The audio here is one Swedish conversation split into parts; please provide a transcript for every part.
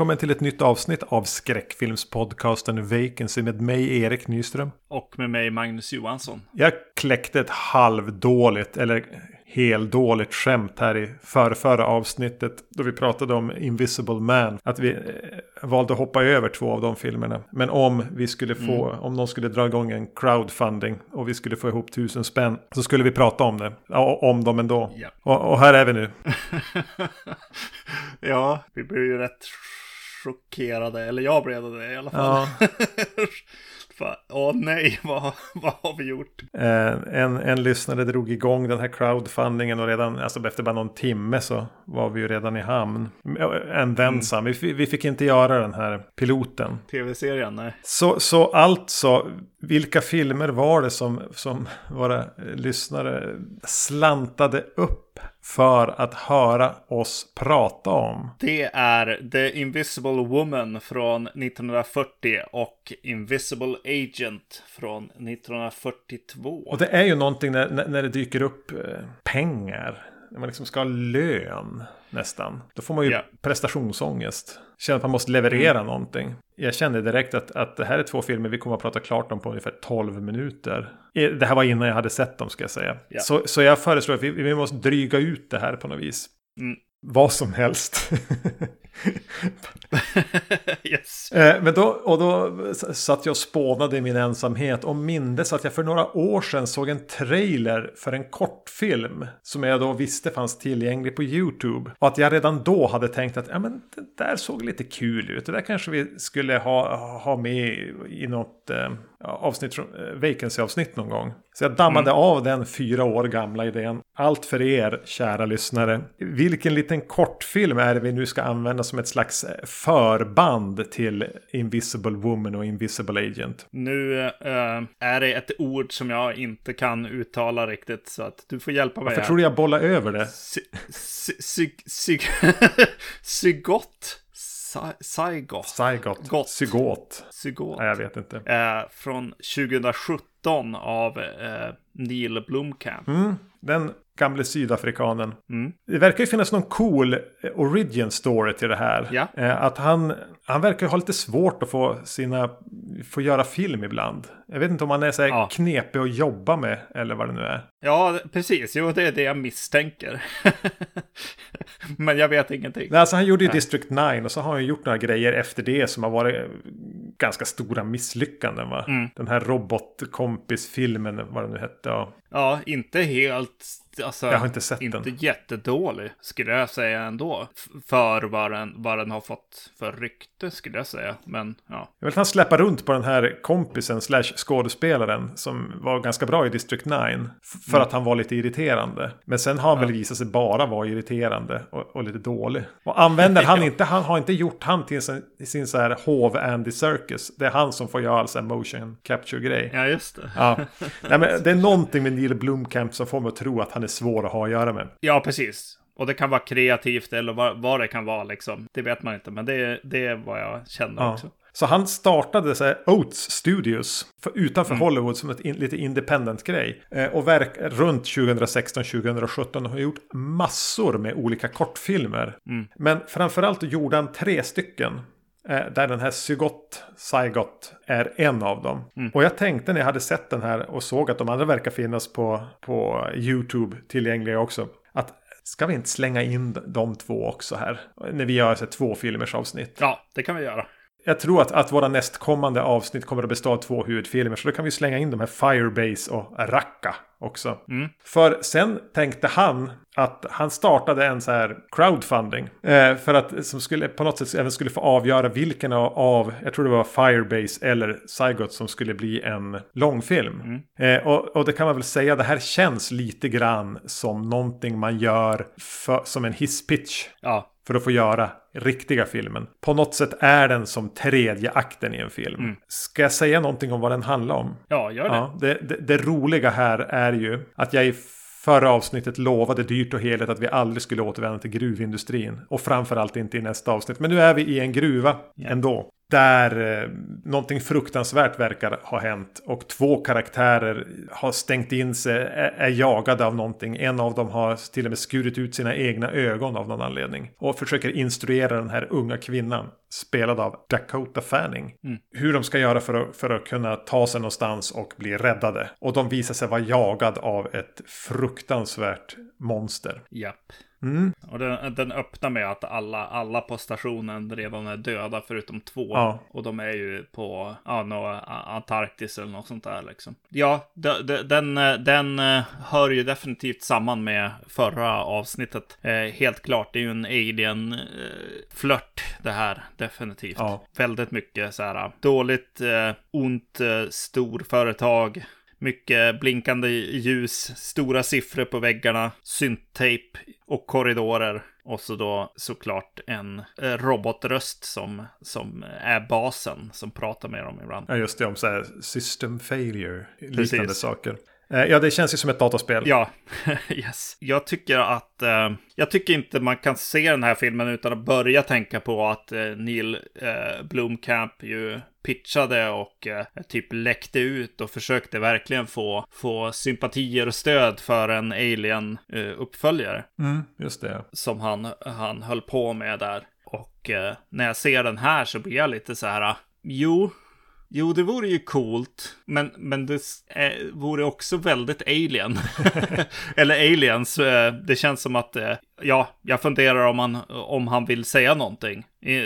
Välkommen till ett nytt avsnitt av skräckfilmspodcasten Vacancy med mig Erik Nyström. Och med mig Magnus Johansson. Jag kläckte ett halvdåligt, eller heldåligt skämt här i förra avsnittet. Då vi pratade om Invisible Man. Att vi eh, valde att hoppa över två av de filmerna. Men om vi skulle få, mm. om någon skulle dra igång en crowdfunding och vi skulle få ihop tusen spänn. Så skulle vi prata om det. Om dem ändå. Ja. Och, och här är vi nu. ja, vi blev ju rätt chockerade. Eller jag blev det i alla fall. Ja. Åh nej, vad, vad har vi gjort? Eh, en, en lyssnare drog igång den här crowdfundingen och redan alltså efter bara någon timme så var vi ju redan i hamn. En vänsam. Mm. Vi, vi fick inte göra den här piloten. Tv-serien, nej. Så, så alltså, vilka filmer var det som, som våra lyssnare slantade upp för att höra oss prata om. Det är The Invisible Woman från 1940 och Invisible Agent från 1942. Och det är ju någonting när, när det dyker upp eh, pengar. När man liksom ska ha lön nästan. Då får man ju yeah. prestationsångest. Känner att man måste leverera mm. någonting. Jag kände direkt att, att det här är två filmer vi kommer att prata klart om på ungefär 12 minuter. Det här var innan jag hade sett dem ska jag säga. Yeah. Så, så jag föreslår att vi, vi måste dryga ut det här på något vis. Mm. Vad som helst. yes. Eh, men då, och då satt jag och spånade i min ensamhet och mindes att jag för några år sedan såg en trailer för en kortfilm som jag då visste fanns tillgänglig på YouTube. Och att jag redan då hade tänkt att ja, men det där såg lite kul ut. Det där kanske vi skulle ha, ha med i något eh, avsnitt från eh, Vacancy-avsnitt någon gång. Så jag dammade mm. av den fyra år gamla idén. Allt för er, kära lyssnare. Vilken liten kortfilm är det vi nu ska använda som ett slags eh, förband till Invisible Woman och Invisible Agent? Nu äh, är det ett ord som jag inte kan uttala riktigt så att du får hjälpa mig. Varför här. tror du jag bollar över det? Sygott. Saigot. Gott. Sygot. Sygot. Nej, jag vet inte. Eh, från 2017 av eh, Neil Blomkamp. Mm, den gamle sydafrikanen. Mm. Det verkar ju finnas någon cool eh, origin story till det här. Ja. Eh, att han, han verkar ha lite svårt att få sina, få göra film ibland. Jag vet inte om han är så här ja. knepig att jobba med eller vad det nu är. Ja, precis. Jo, det är det jag misstänker. Men jag vet ingenting. Nej, alltså han gjorde ju Nej. District 9 och så har han gjort några grejer efter det som har varit ganska stora misslyckanden. Va? Mm. Den här Kompisfilmen, vad den nu hette. Ja, ja inte helt alltså, jag har inte sett inte den. Inte jättedålig, skulle jag säga ändå. För vad den, vad den har fått för rykte, skulle jag säga. Men ja. Jag vill att han släppa runt på den här kompisen slash skådespelaren som var ganska bra i District 9. För mm. att han var lite irriterande. Men sen har han ja. väl visat sig bara vara irriterande och, och lite dålig. Och använder han inte, han har inte gjort han till sin, sin så här hov Andy Circus. Det är han som får göra all sån motion capture grej. Ja, just det. Ja. Nej, men det är någonting med Neil Blomkamp som får mig att tro att han är svår att ha att göra med. Ja, precis. Och det kan vara kreativt eller vad, vad det kan vara liksom. Det vet man inte, men det, det är vad jag känner ja. också. Så han startade så här, Oats Studios för, utanför mm. Hollywood som ett in, lite independent grej. Eh, och verk runt 2016-2017 har gjort massor med olika kortfilmer. Mm. Men framförallt gjorde han tre stycken. Eh, där den här Sygot Saigot är en av dem. Mm. Och jag tänkte när jag hade sett den här och såg att de andra verkar finnas på, på YouTube tillgängliga också. Att ska vi inte slänga in de två också här? När vi gör så här, två filmers avsnitt. Ja, det kan vi göra. Jag tror att, att våra nästkommande avsnitt kommer att bestå av två huvudfilmer. Så då kan vi slänga in de här Firebase och Raqqa också. Mm. För sen tänkte han att han startade en så här crowdfunding. Eh, för att som skulle på något sätt även skulle få avgöra vilken av, jag tror det var Firebase eller Zygot som skulle bli en långfilm. Mm. Eh, och, och, det kan man väl säga, det här känns lite grann som någonting man gör för, som en hisspitch. Ja. För att få göra riktiga filmen. På något sätt är den som tredje akten i en film. Mm. Ska jag säga någonting om vad den handlar om? Ja, gör det. Ja, det, det, det roliga här är ju att jag i förra avsnittet lovade dyrt och heligt att vi aldrig skulle återvända till gruvindustrin. Och framförallt inte i nästa avsnitt. Men nu är vi i en gruva yeah. ändå. Där eh, någonting fruktansvärt verkar ha hänt. Och två karaktärer har stängt in sig, är, är jagade av någonting. En av dem har till och med skurit ut sina egna ögon av någon anledning. Och försöker instruera den här unga kvinnan spelad av Dakota Fanning. Mm. Hur de ska göra för att, för att kunna ta sig någonstans och bli räddade. Och de visar sig vara jagad av ett fruktansvärt monster. Japp. Mm. Och den, den öppnar med att alla, alla på stationen redan är döda förutom två. Ja. Och de är ju på ja, no, Antarktis eller något sånt där liksom. Ja, de, de, den, den eh, hör ju definitivt samman med förra avsnittet. Eh, helt klart, det är ju en alien-flört eh, det här, definitivt. Ja. Väldigt mycket så här dåligt, eh, ont, eh, storföretag mycket blinkande ljus, stora siffror på väggarna, synttejp och korridorer. Och så då såklart en eh, robotröst som, som är basen som pratar med dem ibland. Ja, just det, om så här system failure, liknande Precis. saker. Eh, ja, det känns ju som ett dataspel. Ja, yes. Jag tycker att... Eh, jag tycker inte man kan se den här filmen utan att börja tänka på att eh, Neil eh, Blomkamp ju pitchade och eh, typ läckte ut och försökte verkligen få, få sympatier och stöd för en Alien-uppföljare. Mm, just det. Som han, han höll på med där. Och eh, när jag ser den här så blir jag lite så här, jo, Jo, det vore ju coolt, men, men det är, vore också väldigt alien. Eller aliens. Eh, det känns som att, eh, ja, jag funderar om han, om han vill säga någonting.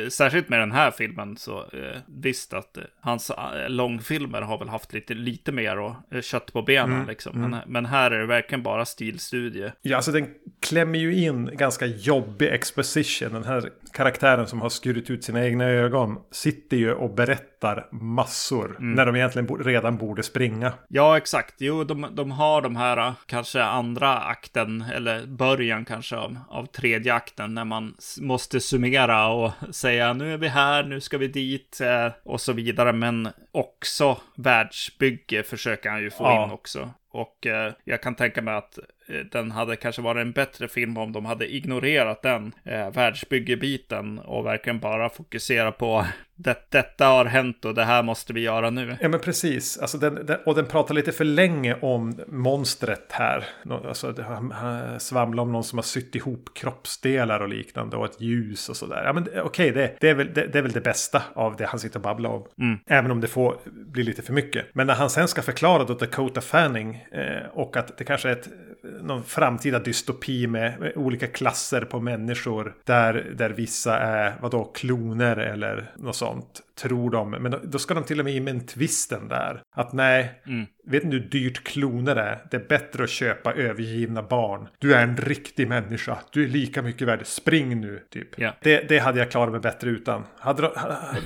Särskilt med den här filmen så eh, visst att eh, hans eh, långfilmer har väl haft lite, lite mer och, eh, kött på benen mm, liksom. Mm. Men, men, här är det verkligen bara stilstudie. Ja, alltså den klämmer ju in ganska jobbig exposition. Den här karaktären som har skurit ut sina egna ögon sitter ju och berättar massor mm. när de egentligen bo redan borde springa. Ja, exakt. Jo, de, de har de här kanske andra akten eller början kanske av, av tredje akten när man måste summera och säga nu är vi här, nu ska vi dit eh, och så vidare. Men också världsbygge försöker han ju få ja. in också. Och eh, jag kan tänka mig att den hade kanske varit en bättre film om de hade ignorerat den eh, världsbyggebiten och verkligen bara fokusera på det, detta har hänt och det här måste vi göra nu. Ja men precis, alltså den, den, och den pratar lite för länge om monstret här. Alltså, han, han svamlar om någon som har sytt ihop kroppsdelar och liknande och ett ljus och sådär. Ja men okej, okay, det, det, är väl, det, det, är väl det bästa av det han sitter och babblar om. Mm. Även om det får bli lite för mycket. Men när han sen ska förklara då Dakota Fanning eh, och att det kanske är ett, någon framtida dystopi med, med, olika klasser på människor där, där vissa är vadå, kloner eller något sånt tror de. Men då ska de till och med in med en twisten där. Att nej, mm. vet ni hur dyrt kloner är? Det är bättre att köpa övergivna barn. Du är en riktig människa. Du är lika mycket värd. Spring nu, typ. Yeah. Det, det hade jag klarat mig bättre utan. Hade de,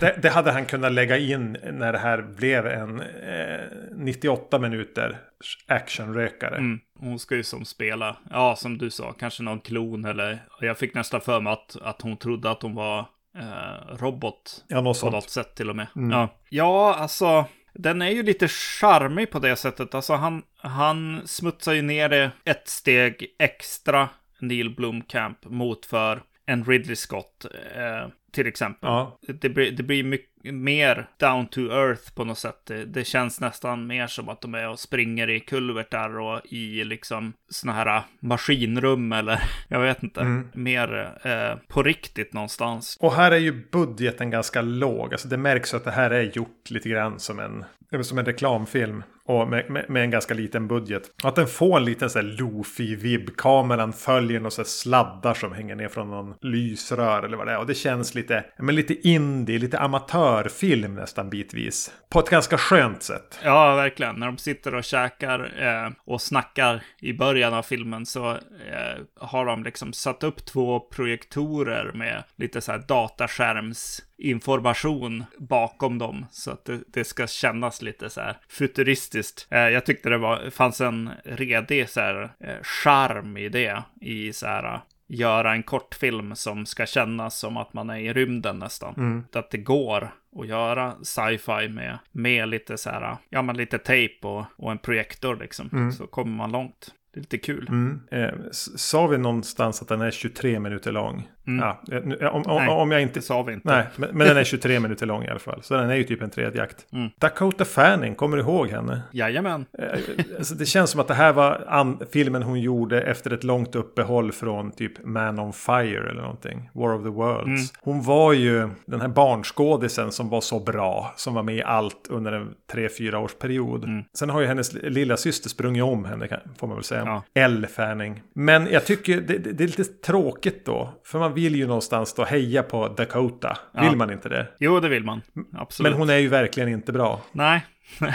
det, det, hade han kunnat lägga in när det här blev en eh, 98 minuter actionrökare. Mm. Hon ska ju som spela, ja som du sa, kanske någon klon eller jag fick nästan för mig att, att hon trodde att hon var eh, robot. Ja, något på sånt. något sätt till och med. Mm. Ja. ja, alltså. Den är ju lite charmig på det sättet. Alltså han, han smutsar ju ner det ett steg extra, Neil Blomkamp, mot för en Ridley Scott. Eh, till exempel. Ja. Det, blir, det blir mycket mer down to earth på något sätt. Det, det, känns nästan mer som att de är och springer i kulvertar och i liksom såna här maskinrum eller jag vet inte. Mm. Mer eh, på riktigt någonstans. Och här är ju budgeten ganska låg. Alltså det märks att det här är gjort lite grann som en, som en reklamfilm. Och med, med, med, en ganska liten budget. Att den får en liten sån här Lofi-vibb. Kameran följer några sladdar som hänger ner från någon lysrör eller vad det är. Och det känns lite, men lite indie, lite amatörfilm nästan bitvis. På ett ganska skönt sätt. Ja, verkligen. När de sitter och käkar eh, och snackar i början av filmen så eh, har de liksom satt upp två projektorer med lite så här dataskärms information bakom dem. Så att det, det, ska kännas lite så här futuristiskt. Eh, jag tyckte det var, fanns en redig så här eh, charm i det. I så här göra en kortfilm som ska kännas som att man är i rymden nästan. Mm. Att det går att göra sci-fi med, med lite så här, ja men lite tejp och, och en projektor liksom. Mm. Så kommer man långt. Det är lite kul. Mm. Eh, sa vi någonstans att den är 23 minuter lång? Mm. Ja, eh, om, om, nej, om jag inte... det sa vi inte. Nej, men, men, den är 23 minuter lång i alla fall. Så den är ju typ en tredjeakt. Mm. Dakota Fanning, kommer du ihåg henne? Jajamän. Eh, alltså, det känns som att det här var filmen hon gjorde efter ett långt uppehåll från typ Man on Fire eller någonting. War of the Worlds. Mm. Hon var ju den här barnskådisen som var så bra. Som var med i allt under en tre, fyra års period. Mm. Sen har ju hennes lilla syster sprungit om henne, får man väl säga. Ja. Elle Fanning. Men jag tycker det, det, det, är lite tråkigt då. För man vill ju någonstans då heja på Dakota. Ja. Vill man inte det? Jo, det vill man. Absolut. Men hon är ju verkligen inte bra. Nej.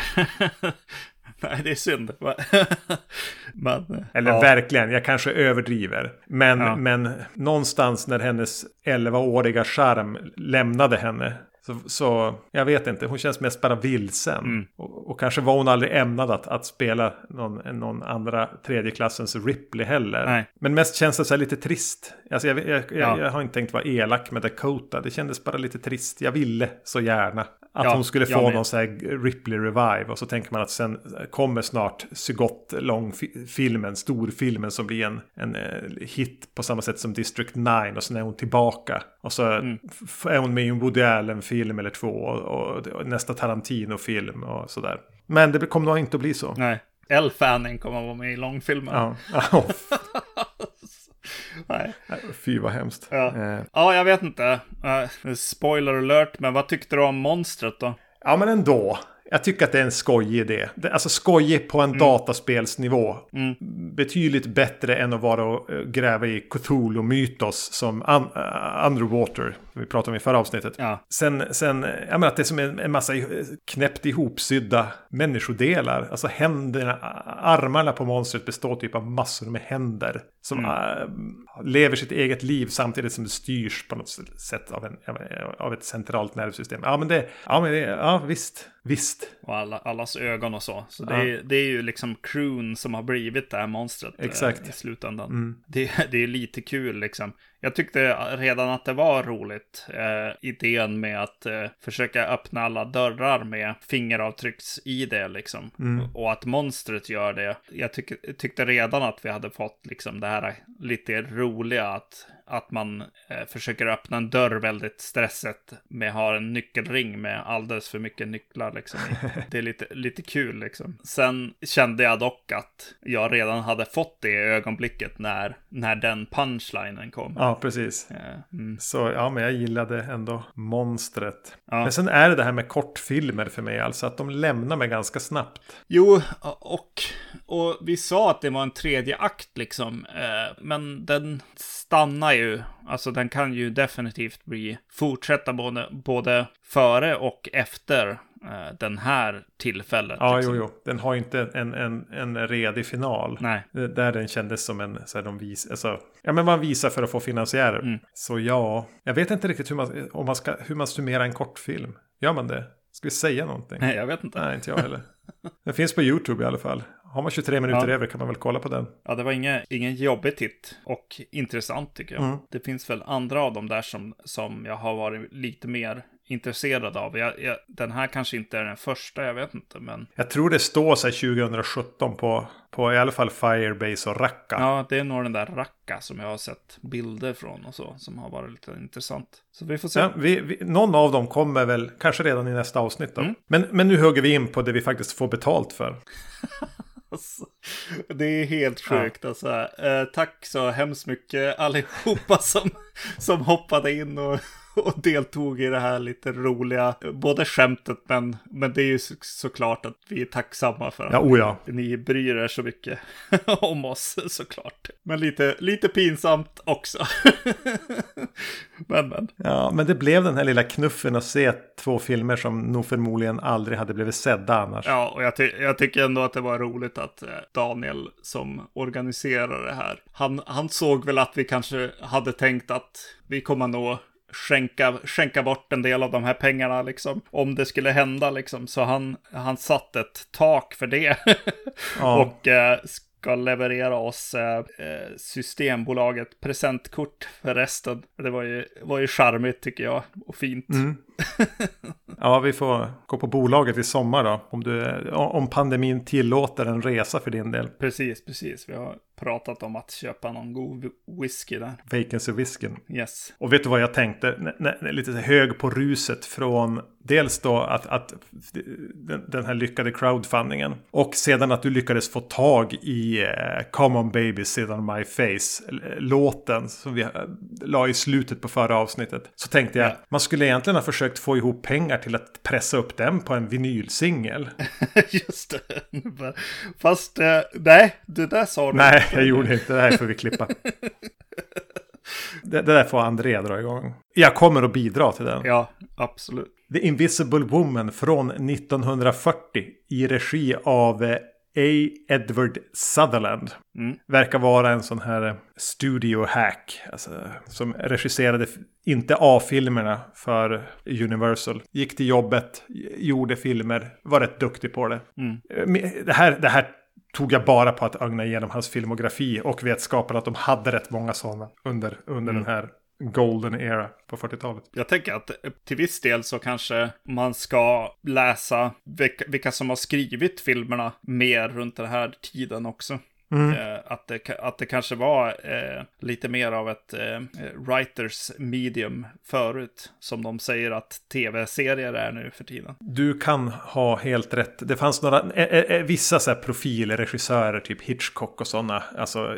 Nej, det är synd. men, Eller ja. verkligen, jag kanske överdriver. Men, ja. men någonstans när hennes 11-åriga charm lämnade henne så, så, jag vet inte, hon känns mest bara vilsen. Mm. Och, och, kanske var hon aldrig ämnad att, att spela någon, någon andra tredjeklassens Ripley heller. Nej. Men mest känns det så här lite trist. Alltså jag, jag, jag, ja. jag, har inte tänkt vara elak med Dakota. Det kändes bara lite trist. Jag ville så gärna att ja, hon skulle få någon så här Ripley Revive. Och så tänker man att sen kommer snart Sygott långfilmen, storfilmen som blir en, en eh, hit på samma sätt som District 9. Och sen är hon tillbaka. Och så mm. är hon med i en Woody Allen-film eller två. Och, och, och nästa Tarantino-film och sådär. Men det kommer nog inte att bli så. Nej. Elle Fanning kommer att vara med i långfilmen. Ja. Nej. Fy vad hemskt. Ja. Eh. ja, jag vet inte. Uh, spoiler alert, men vad tyckte du om monstret då? Ja, men ändå. Jag tycker att det är en skojig idé. Alltså skojig på en mm. dataspelsnivå. Mm. Betydligt bättre än att vara och eh, gräva i Cthulhu-mytos som un Underwater. Som vi pratade om i förra avsnittet. Ja. Sen, sen, jag menar att det är som en, massa knäppt ihopsydda människodelar. Alltså händerna, armarna på monstret består typ av massor med händer. Som mm. äh, lever sitt eget liv samtidigt som det styrs på något sätt av, en, av ett centralt nervsystem. Ja men det, ja, men det, ja visst. Visst. Och alla, allas ögon och så. Så det, ja. är, det är ju liksom crewn som har blivit det här monstret eh, Exakt. I slutändan. Mm. Det, det är lite kul liksom. Jag tyckte redan att det var roligt, eh, idén med att eh, försöka öppna alla dörrar med fingeravtrycks-id liksom. Mm. Och att monstret gör det. Jag tyck, tyckte redan att vi hade fått liksom det här lite roliga att att man eh, försöker öppna en dörr väldigt stressigt med har en nyckelring med alldeles för mycket nycklar liksom. Det är lite, lite kul liksom. Sen kände jag dock att jag redan hade fått det ögonblicket när, när den punchlinen kom. Ja, precis. Eh, mm. Så ja, men jag gillade ändå monstret. Ja. Men sen är det det här med kortfilmer för mig, alltså att de lämnar mig ganska snabbt. Jo, och, och vi sa att det var en tredje akt liksom, eh, men den stannar ju, alltså den kan ju definitivt bli, fortsätta både, både före och efter eh, den här tillfället. Ja, liksom. jo, jo. Den har inte en, en, en redig final. Nej. Där den kändes som en, så här, de vis, alltså, ja men man visar för att få finansiärer. Mm. Så ja, jag vet inte riktigt hur man, om man ska, hur man summerar en kortfilm. Gör man det? Ska vi säga någonting? Nej, jag vet inte. Nej, inte jag heller. Den finns på YouTube i alla fall. Har man 23 minuter ja. över kan man väl kolla på den. Ja, det var ingen, ingen jobbig titt och intressant tycker jag. Mm. Det finns väl andra av dem där som, som jag har varit lite mer intresserad av. Jag, jag, den här kanske inte är den första, jag vet inte. Men... Jag tror det står sig 2017 på, på i alla fall Firebase och Racka. Ja, det är nog den där Racka som jag har sett bilder från och så. Som har varit lite intressant. Så vi får se. Ja, vi, vi, någon av dem kommer väl kanske redan i nästa avsnitt då. Mm. Men, men nu hugger vi in på det vi faktiskt får betalt för. Alltså, det är helt sjukt ja. alltså. Eh, tack så hemskt mycket allihopa som, som hoppade in och och deltog i det här lite roliga, både skämtet men, men det är ju så, såklart att vi är tacksamma för att ja, oh ja. ni bryr er så mycket om oss såklart. Men lite, lite pinsamt också. men, men. Ja, men det blev den här lilla knuffen att se två filmer som nog förmodligen aldrig hade blivit sedda annars. Ja, och jag, ty jag tycker ändå att det var roligt att eh, Daniel som organiserar det här, han, han såg väl att vi kanske hade tänkt att vi kommer nog skänka, skänka bort en del av de här pengarna liksom. Om det skulle hända liksom. Så han, han satt ett tak för det. Ja. och eh, ska leverera oss eh, eh, Systembolaget presentkort för resten. Det var ju, var ju charmigt tycker jag och fint. Mm. ja, vi får gå på bolaget i sommar då. Om, du, om pandemin tillåter en resa för din del. Precis, precis. Vi har pratat om att köpa någon god whisky där. Vacancy-whiskyn. Yes. Och vet du vad jag tänkte? lite hög på ruset från dels då att, att den här lyckade crowdfundingen. Och sedan att du lyckades få tag i uh, Common Baby Sit on My Face. Låten som vi uh, la i slutet på förra avsnittet. Så tänkte jag, ja. man skulle egentligen ha försökt få ihop pengar till att pressa upp den på en vinylsingel. Just det. Fast uh, nej, det där sa du Nej, jag gjorde inte. Det här får vi klippa. Det, det där får André dra igång. Jag kommer att bidra till den. Ja, absolut. The Invisible Woman från 1940 i regi av eh, A. Edward Sutherland. Mm. Verkar vara en sån här studio hack. Alltså, som regisserade inte A-filmerna för Universal. Gick till jobbet, gjorde filmer, var rätt duktig på det. Mm. Det, här, det här tog jag bara på att ögna igenom hans filmografi och vetskapen att de hade rätt många sådana under, under mm. den här golden era på 40-talet. Jag tänker att till viss del så kanske man ska läsa vilka, som har skrivit filmerna mer runt den här tiden också. Mm. Eh, att, det, att det kanske var eh, lite mer av ett eh, writers medium förut. Som de säger att tv-serier är nu för tiden. Du kan ha helt rätt. Det fanns några, eh, eh, vissa så här profilregissörer, typ Hitchcock och sådana. Alltså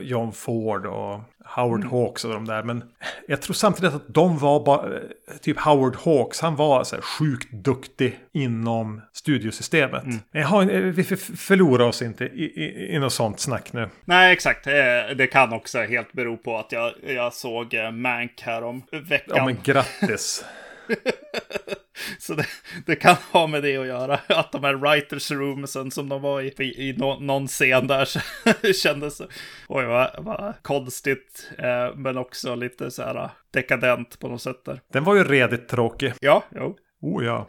John Ford och Howard mm. Hawks och de där. Men jag tror samtidigt att de var bara, typ Howard Hawks, han var så här sjukt duktig inom studiosystemet. Mm. Jag har, vi förlorar oss inte i, i, i något sånt snack nu. Nej, exakt. Det kan också helt bero på att jag, jag såg eh, Mank här om veckan. Ja, men grattis. Så det, det, kan ha med det att göra. Att de här writers roomsen som de var i, i, i no, någon scen där kändes, oj vad, vad konstigt. Eh, men också lite så här dekadent på något sätt där. Den var ju redigt tråkig. Ja, jo. Oh ja.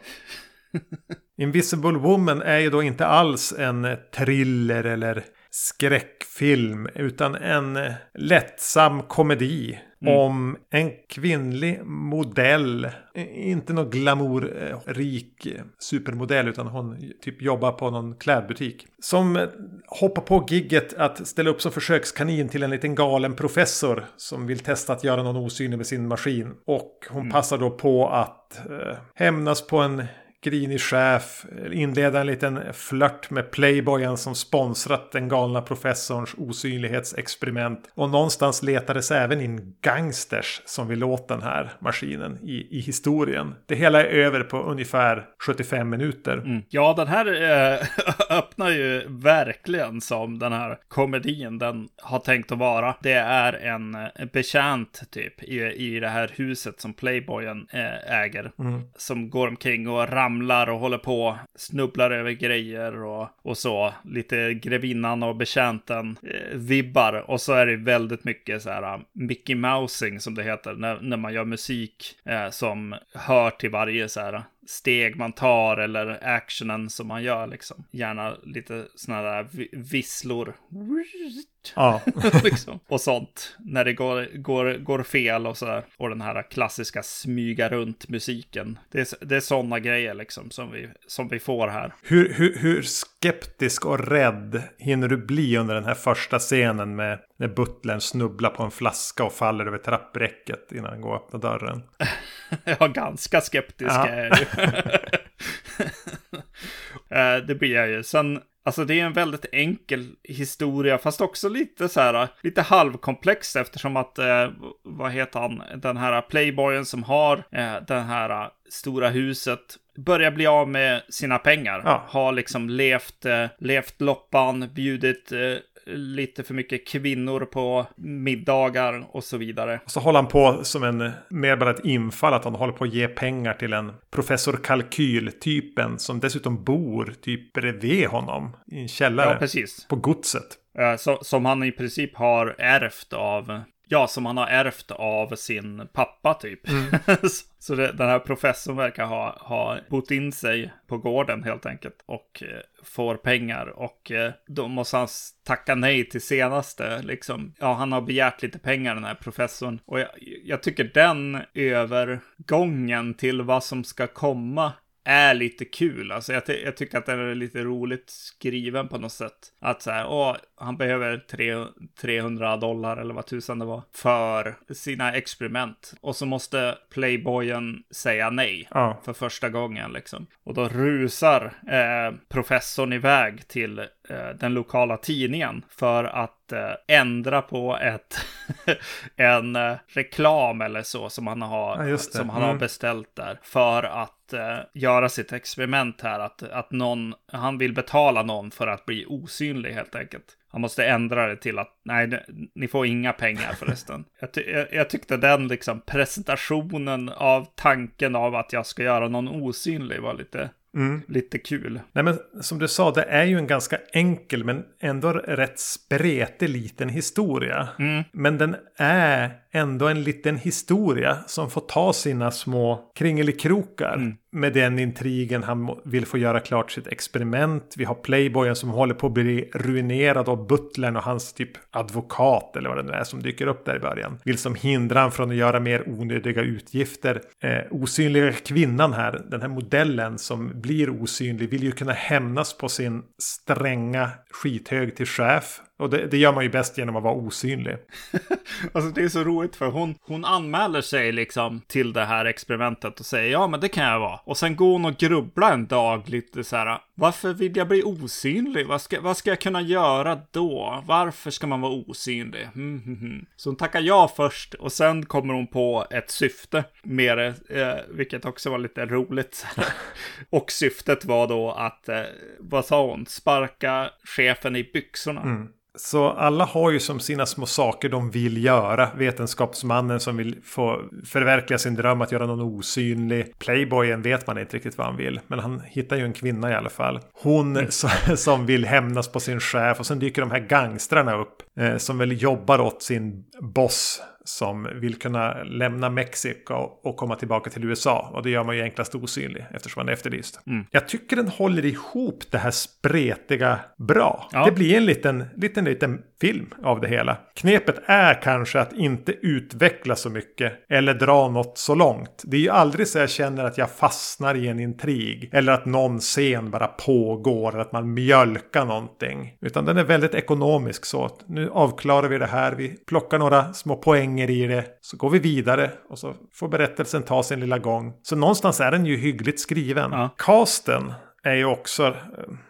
Invisible Woman är ju då inte alls en thriller eller skräckfilm utan en lättsam komedi Mm. Om en kvinnlig modell, inte någon glamourrik supermodell utan hon typ jobbar på någon klädbutik. Som hoppar på gigget att ställa upp som försökskanin till en liten galen professor som vill testa att göra någon osynlig med sin maskin. Och hon mm. passar då på att eh, hämnas på en grinig chef inleda en liten flört med playboyen som sponsrat den galna professorns osynlighetsexperiment. Och någonstans letades även in gangsters som vill åt den här maskinen i, i historien. Det hela är över på ungefär 75 minuter. Mm. Ja, den här äh, öppnar ju verkligen som den här komedin den har tänkt att vara. Det är en eh, betjänt typ i, i det här huset som playboyen äh, äger. Mm. Som går omkring och ramlar ramlar och håller på, snubblar över grejer och, och så. Lite grevinnan och betjänten eh, vibbar. Och så är det väldigt mycket så här äh, Mickey Mousing som det heter när, när man gör musik eh, som hör till varje så här steg man tar eller actionen som man gör liksom. Gärna lite sådana där visslor. Ja. liksom. Och sånt. När det går, går, går fel och sådär. Och den här klassiska smyga runt musiken. Det är, det är sådana grejer liksom som vi, som vi får här. Hur, hur, hur skeptisk och rädd hinner du bli under den här första scenen med när butlern snubblar på en flaska och faller över trappräcket innan han går och öppnar dörren? ja, ganska skeptisk ja. är jag ju. Eh, det blir jag ju. Sen, alltså det är en väldigt enkel historia, fast också lite så här, lite halvkomplex eftersom att, eh, vad heter han, den här playboyen som har eh, den här stora huset börjar bli av med sina pengar. Ja. Har liksom levt, eh, levt loppan, bjudit eh, lite för mycket kvinnor på middagar och så vidare. Och så håller han på som en, mer bara ett infall, att han håller på att ge pengar till en professor Kalkyl-typen som dessutom bor typ bredvid honom i en källare. Ja, precis. På godset. Så, som han i princip har ärvt av ja, som han har ärvt av sin pappa typ. Mm. så det, den här professorn verkar ha, ha bott in sig på gården helt enkelt och eh, får pengar och eh, då måste han tacka nej till senaste liksom. Ja, han har begärt lite pengar den här professorn och jag, jag tycker den övergången till vad som ska komma är lite kul. Alltså jag, jag, tycker att den är lite roligt skriven på något sätt. Att så här, åh, han behöver tre, 300 dollar eller vad tusan det var för sina experiment. Och så måste playboyen säga nej ja. för första gången liksom. Och då rusar eh, professorn iväg till eh, den lokala tidningen för att eh, ändra på ett en eh, reklam eller så som han har, ja, som han mm. har beställt där för att eh, göra sitt experiment här. Att, att någon, han vill betala någon för att bli osynlig helt enkelt. Han måste ändra det till att nej, ni får inga pengar förresten. jag, ty jag, jag, tyckte den liksom presentationen av tanken av att jag ska göra någon osynlig var lite Mm. Lite kul. Nej men som du sa, det är ju en ganska enkel men ändå rätt spretig liten historia. Mm. Men den är ändå en liten historia som får ta sina små kringelikrokar. Mm. Med den intrigen han vill få göra klart sitt experiment. Vi har Playboyen som håller på att bli ruinerad av butlern och hans typ advokat eller vad det nu är som dyker upp där i början. Vill som hindra honom från att göra mer onödiga utgifter. Eh, osynliga kvinnan här, den här modellen som blir osynlig, vill ju kunna hämnas på sin stränga skithög till chef och det, det, gör man ju bäst genom att vara osynlig. alltså det är så roligt för hon, hon anmäler sig liksom till det här experimentet och säger ja men det kan jag vara. Och sen går hon och grubblar en dag lite så här. Varför vill jag bli osynlig? Vad ska, vad ska jag kunna göra då? Varför ska man vara osynlig? Mm, mm, mm. Så hon tackar ja först och sen kommer hon på ett syfte med det, eh, vilket också var lite roligt. och syftet var då att, eh, vad sa hon, sparka chefen i byxorna. Så alla har ju som sina små saker de vill göra. Vetenskapsmannen som vill få förverkliga sin dröm att göra någon osynlig. Playboyen vet man inte riktigt vad han vill. Men han hittar ju en kvinna i alla fall. Hon mm. som vill hämnas på sin chef. Och sen dyker de här gangstrarna upp. Eh, som väl jobbar åt sin boss som vill kunna lämna Mexiko och komma tillbaka till USA. Och det gör man ju enklast osynlig eftersom man är efterlyst. Mm. Jag tycker den håller ihop det här spretiga bra. Ja. Det blir en liten, liten, liten film av det hela. Knepet är kanske att inte utveckla så mycket eller dra något så långt. Det är ju aldrig så jag känner att jag fastnar i en intrig eller att någon scen bara pågår eller att man mjölkar någonting. Utan den är väldigt ekonomisk så. Nu avklarar vi det här. Vi plockar några små poänger i det. Så går vi vidare och så får berättelsen ta sin lilla gång. Så någonstans är den ju hyggligt skriven. Ja. Casten är ju också eh,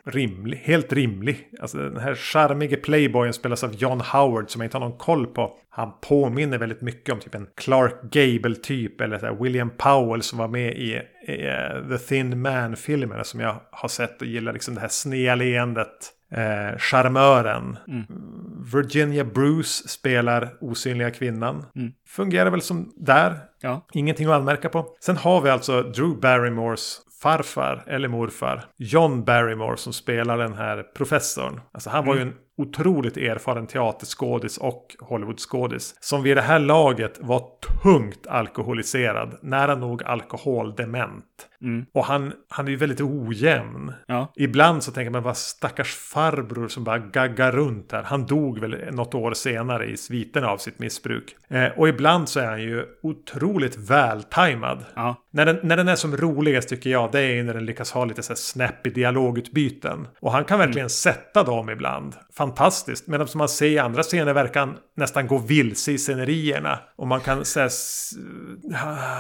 rimlig, helt rimlig. Alltså den här charmige playboyen spelas av John Howard som jag inte har någon koll på. Han påminner väldigt mycket om typ en Clark Gable-typ eller så William Powell som var med i, i uh, The Thin Man-filmerna som jag har sett och gillar liksom det här snea leendet. Eh, charmören. Mm. Virginia Bruce spelar osynliga kvinnan. Mm. Fungerar väl som där. Ja. Ingenting att anmärka på. Sen har vi alltså Drew Barrymores farfar eller morfar. John Barrymore som spelar den här professorn. Alltså han mm. var ju mm. en otroligt erfaren teaterskådis och Hollywoodskådis. Som vid det här laget var tungt alkoholiserad. Nära nog alkoholdement. Mm. Och han, han är ju väldigt ojämn. Ja. Ibland så tänker man vad stackars farbror som bara gaggar runt här. Han dog väl något år senare i sviterna av sitt missbruk. Eh, och ibland så är han ju otroligt vältajmad. Ja. När, den, när den är som roligast tycker jag det är när den lyckas ha lite så här snappy dialogutbyten. Och han kan verkligen mm. sätta dem ibland fantastiskt. Medan som man ser i andra scener verkar han nästan gå vilse i scenerierna. Och man kan säga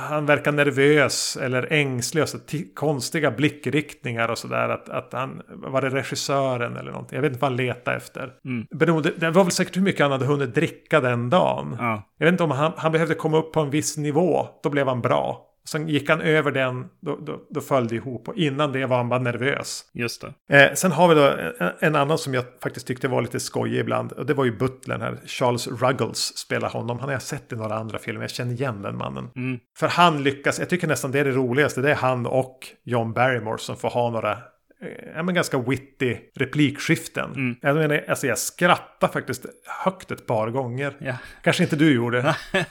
han verkar nervös eller ängslig. Och så konstiga blickriktningar och sådär. Att, att han var det regissören eller någonting. Jag vet inte vad han letade efter. Mm. Beroende, det var väl säkert hur mycket han hade hunnit dricka den dagen. Ja. Jag vet inte om han, han behövde komma upp på en viss nivå. Då blev han bra. Sen gick han över den, då, då, då föll det ihop. Och innan det var han bara nervös. Just det. Eh, sen har vi då en, en, annan som jag faktiskt tyckte var lite skojig ibland. Och det var ju butlern här. Charles Ruggles spelar honom. Han har jag sett i några andra filmer. Jag känner igen den mannen. Mm. För han lyckas, jag tycker nästan det är det roligaste. Det är han och John Barrymore som får ha några ja, men ganska witty replikskiften. Mm. Jag, menar, alltså jag skrattar faktiskt högt ett par gånger. Ja. Kanske inte du gjorde.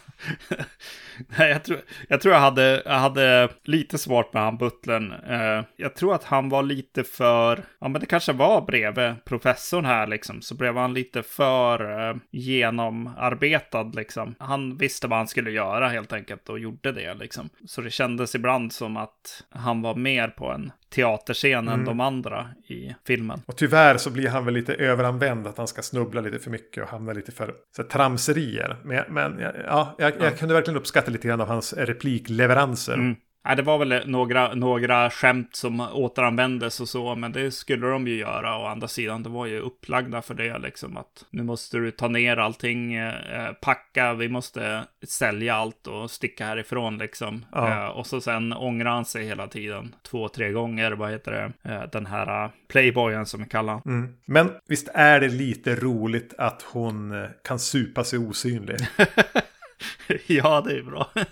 Nej, jag tror, jag tror jag hade, jag hade lite svårt med han butlern. Uh, jag tror att han var lite för, ja men det kanske var bredvid professorn här liksom, så blev han lite för uh, genomarbetad liksom. Han visste vad han skulle göra helt enkelt och gjorde det liksom. Så det kändes ibland som att han var mer på en teaterscen mm. än de andra i filmen. Och tyvärr så blir han väl lite överanvänd, att han ska snubbla lite för mycket och hamna lite för så här, tramserier. Men, men ja, jag, jag kunde verkligen uppskatta lite grann av hans replikleveranser. Mm. Ja, det var väl några, några skämt som återanvändes och så, men det skulle de ju göra. Å andra sidan, det var ju upplagda för det, liksom att nu måste du ta ner allting, eh, packa, vi måste sälja allt och sticka härifrån liksom. Ja. Eh, och så sen ångrar han sig hela tiden, två, tre gånger, vad heter det, eh, den här playboyen som vi kallar mm. Men visst är det lite roligt att hon kan supa sig osynlig? ja, det är bra.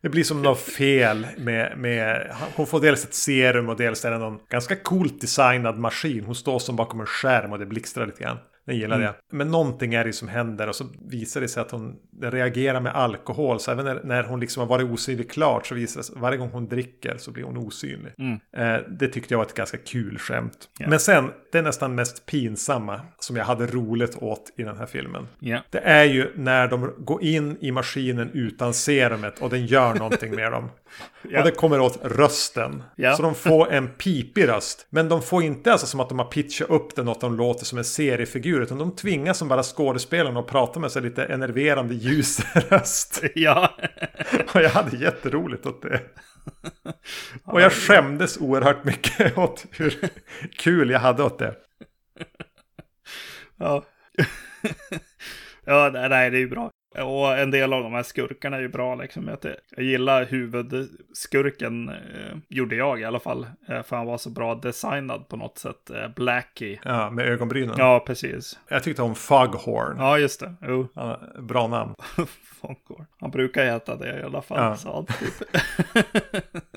Det blir som något fel med, med... Hon får dels ett serum och dels är det någon ganska coolt designad maskin. Hon står som bakom en skärm och det blixtrar lite grann. Den gillar mm. det. Men någonting är det som händer och så visar det sig att hon reagerar med alkohol. Så även när, när hon liksom har varit osynlig klart så visar det sig varje gång hon dricker så blir hon osynlig. Mm. Eh, det tyckte jag var ett ganska kul skämt. Yeah. Men sen, det är nästan mest pinsamma som jag hade roligt åt i den här filmen. Yeah. Det är ju när de går in i maskinen utan serumet och den gör någonting med dem. Yeah. Och det kommer åt rösten. Så de får en pipig röst. Men de får inte alltså som att de har pitchat upp den och att de låter som en seriefigur figur. Utan de tvingas som bara skådespelarna att prata med sig lite enerverande ljus röst. Ja. och jag hade jätteroligt åt det. Och jag skämdes oerhört mycket åt hur kul jag hade åt det. Ja. Ja, nej, det är ju bra. Och en del av de här skurkarna är ju bra liksom. Jag gillar huvudskurken, eh, gjorde jag i alla fall. Eh, för han var så bra designad på något sätt. Eh, Blackie. Ja, med ögonbrynen. Ja, precis. Jag tyckte om Foghorn. Ja, just det. Jo. Ja, bra namn. Foghorn. Han brukar heta det i alla fall. Ja. Så, typ.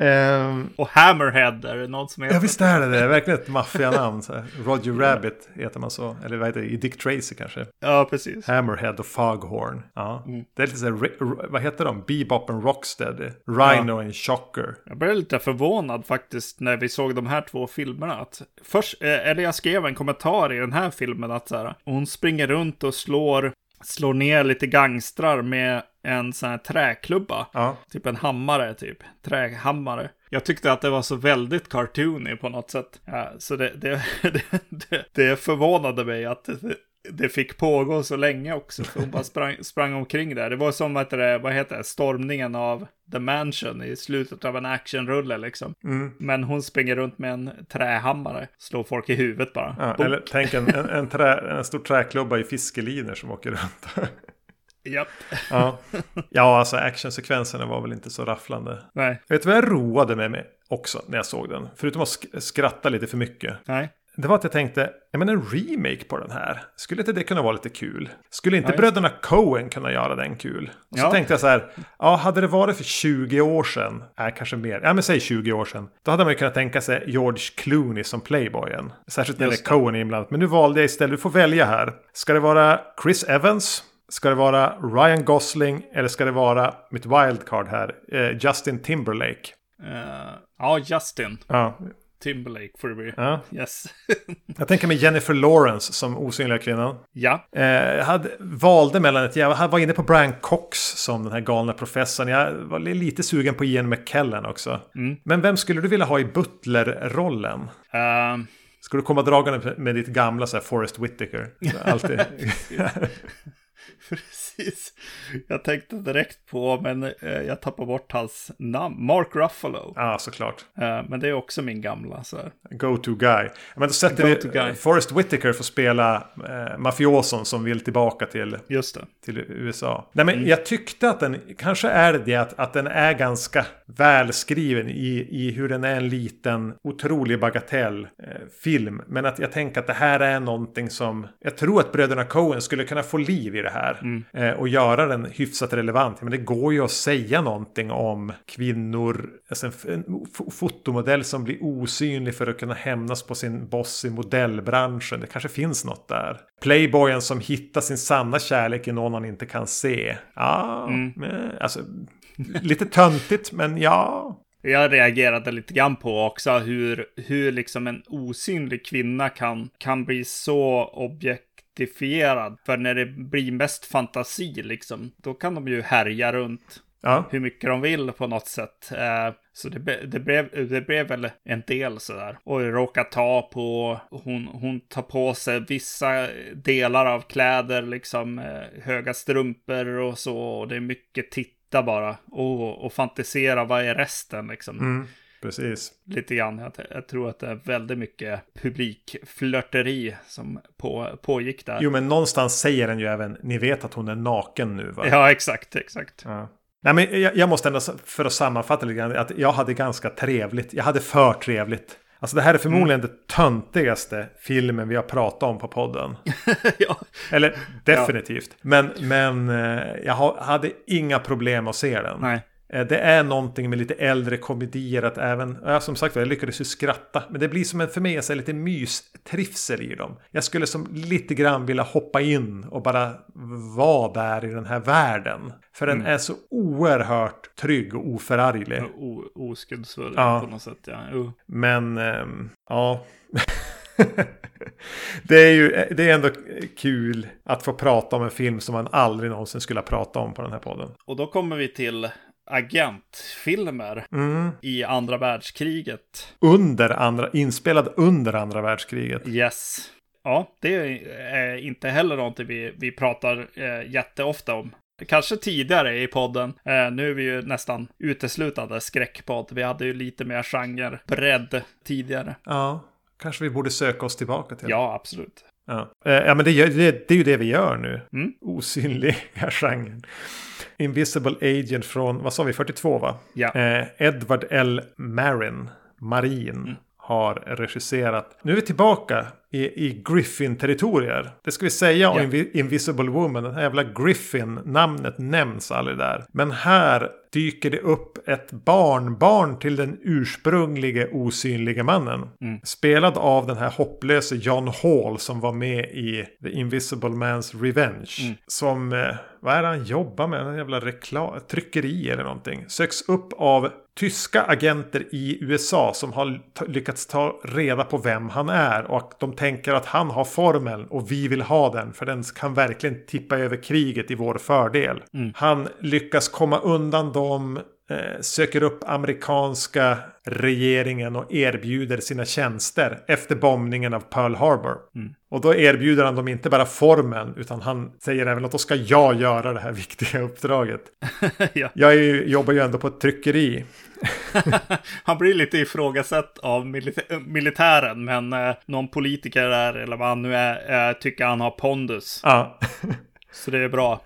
Um, och Hammerhead är det någon som heter. Ja visst är det det. är verkligen ett maffianamn. Roger Rabbit heter man så. Eller vad heter det? I Dick Tracy kanske. Ja precis. Hammerhead och Foghorn. Ja. Mm. Det är lite så här, vad heter de? Bebop and Rocksteady. Rhino ja. and Shocker. Jag blev lite förvånad faktiskt när vi såg de här två filmerna. Att först, eh, eller jag skrev en kommentar i den här filmen att så här, hon springer runt och slår slår ner lite gangstrar med en sån här träklubba. Ja. Typ en hammare, typ. Trähammare. Jag tyckte att det var så väldigt cartoony på något sätt. Ja, så det, det, det, det förvånade mig att det, fick pågå så länge också. För hon bara sprang, sprang omkring där. Det var som att det, vad heter det, stormningen av The Mansion i slutet av en actionrulle liksom. Mm. Men hon springer runt med en trähammare, slår folk i huvudet bara. Ja, eller tänk en, en, en, trä, en stor träklubba i fiskeliner som åker runt. Japp. ja. ja, alltså actionsekvenserna var väl inte så rafflande. Nej. Vet du vad jag roade mig med också när jag såg den? Förutom att sk skratta lite för mycket. Nej. Det var att jag tänkte, ja men en remake på den här. Skulle inte det kunna vara lite kul? Skulle inte ja, bröderna Coen kunna göra den kul? Och så ja. tänkte jag så här, ja hade det varit för 20 år sedan, nej kanske mer, ja men säg 20 år sedan. Då hade man ju kunnat tänka sig George Clooney som Playboyen. Särskilt när det är Coen inblandat. Men nu valde jag istället, du får välja här. Ska det vara Chris Evans? Ska det vara Ryan Gosling? Eller ska det vara mitt wildcard här, eh, Justin Timberlake? Uh, ja, Justin. Ja. Timberlake bli. Ja. Yes. jag tänker mig Jennifer Lawrence som osynliga kvinnan. Ja. Eh, jag hade, valde mellan ett, jag var inne på Brian Cox som den här galna professorn. Jag var lite sugen på Ian McKellen också. Mm. Men vem skulle du vilja ha i Butler-rollen? Uh... Ska du komma dragande med ditt gamla så här Forrest Whitaker? Alltid. Precis. Jag tänkte direkt på, men eh, jag tappar bort hans namn. Mark Ruffalo. Ja, såklart. Eh, men det är också min gamla. Så. Go-to guy. Men då sätter vi guy. Forrest Whitaker får spela eh, mafioson som vill tillbaka till, till USA. Nej, men mm. jag tyckte att den, kanske är det att, att den är ganska välskriven i, i hur den är en liten, otrolig bagatellfilm. Eh, men att jag tänker att det här är någonting som, jag tror att bröderna Coen skulle kunna få liv i det här. Mm. Eh, och göra den hyfsat relevant. Men det går ju att säga någonting om kvinnor. Alltså en, en fotomodell som blir osynlig för att kunna hämnas på sin boss i modellbranschen. Det kanske finns något där. Playboyen som hittar sin sanna kärlek i någon han inte kan se. Ja, mm. alltså lite töntigt men ja. Jag reagerade lite grann på också hur, hur liksom en osynlig kvinna kan, kan bli så objektifierad. För när det blir mest fantasi liksom, då kan de ju härja runt ja. hur mycket de vill på något sätt. Eh, så det, det, blev, det blev väl en del sådär. Och råka ta på, hon, hon tar på sig vissa delar av kläder, liksom eh, höga strumpor och så. Och det är mycket titt titta bara och, och fantisera vad är resten liksom. Mm, precis. Lite grann. Jag, jag, tror att det är väldigt mycket publikflörteri som på, pågick där. Jo, men någonstans säger den ju även, ni vet att hon är naken nu va? Ja, exakt, exakt. Ja. Nej, men jag, jag måste ändå, för att sammanfatta lite grann, att jag hade ganska trevligt. Jag hade för trevligt. Alltså det här är förmodligen mm. det töntigaste filmen vi har pratat om på podden. ja. Eller definitivt. Ja. Men, men eh, jag hade inga problem att se den. Nej. Eh, det är någonting med lite äldre komedier att även, ja, som sagt jag lyckades ju skratta. Men det blir som en för mig så lite mystrivsel i dem. Jag skulle som lite grann vilja hoppa in och bara vara där i den här världen. För den mm. är så oerhört trygg och oförarglig. O oskuldsfull ja. på något sätt, ja. Uh. Men, ähm, ja. det är ju det är ändå kul att få prata om en film som man aldrig någonsin skulle ha pratat om på den här podden. Och då kommer vi till agentfilmer mm. i andra världskriget. Under andra, inspelad under andra världskriget. Yes. Ja, det är inte heller någonting vi, vi pratar eh, jätteofta om. Kanske tidigare i podden. Eh, nu är vi ju nästan uteslutande skräckpodd. Vi hade ju lite mer genre, bredd tidigare. Ja, kanske vi borde söka oss tillbaka till. Ja, absolut. Ja, eh, ja men det, det, det, är ju det vi gör nu. Mm. Osynliga genren. Invisible Agent från, vad sa vi, 42 va? Ja. Eh, Edward L. Marin, Marin. Mm har regisserat. Nu är vi tillbaka i, i Griffin-territorier. Det ska vi säga om yeah. Invisible Woman. Den här jävla Griffin-namnet nämns aldrig där. Men här dyker det upp ett barnbarn till den ursprunglige osynlige mannen. Mm. Spelad av den här hopplöse John Hall som var med i The Invisible Man's Revenge. Mm. Som, eh, vad är det han jobbar med? En jävla reklam, tryckeri eller någonting. Söks upp av tyska agenter i USA som har lyckats ta reda på vem han är. Och de tänker att han har formeln och vi vill ha den. För den kan verkligen tippa över kriget i vår fördel. Mm. Han lyckas komma undan dem söker upp amerikanska regeringen och erbjuder sina tjänster efter bombningen av Pearl Harbor. Mm. Och då erbjuder han dem inte bara formen utan han säger även att då ska jag göra det här viktiga uppdraget. ja. Jag ju, jobbar ju ändå på ett tryckeri. han blir lite ifrågasatt av militä militären men eh, någon politiker där eller vad han nu är eh, tycker han har pondus. Ja. Så det är bra.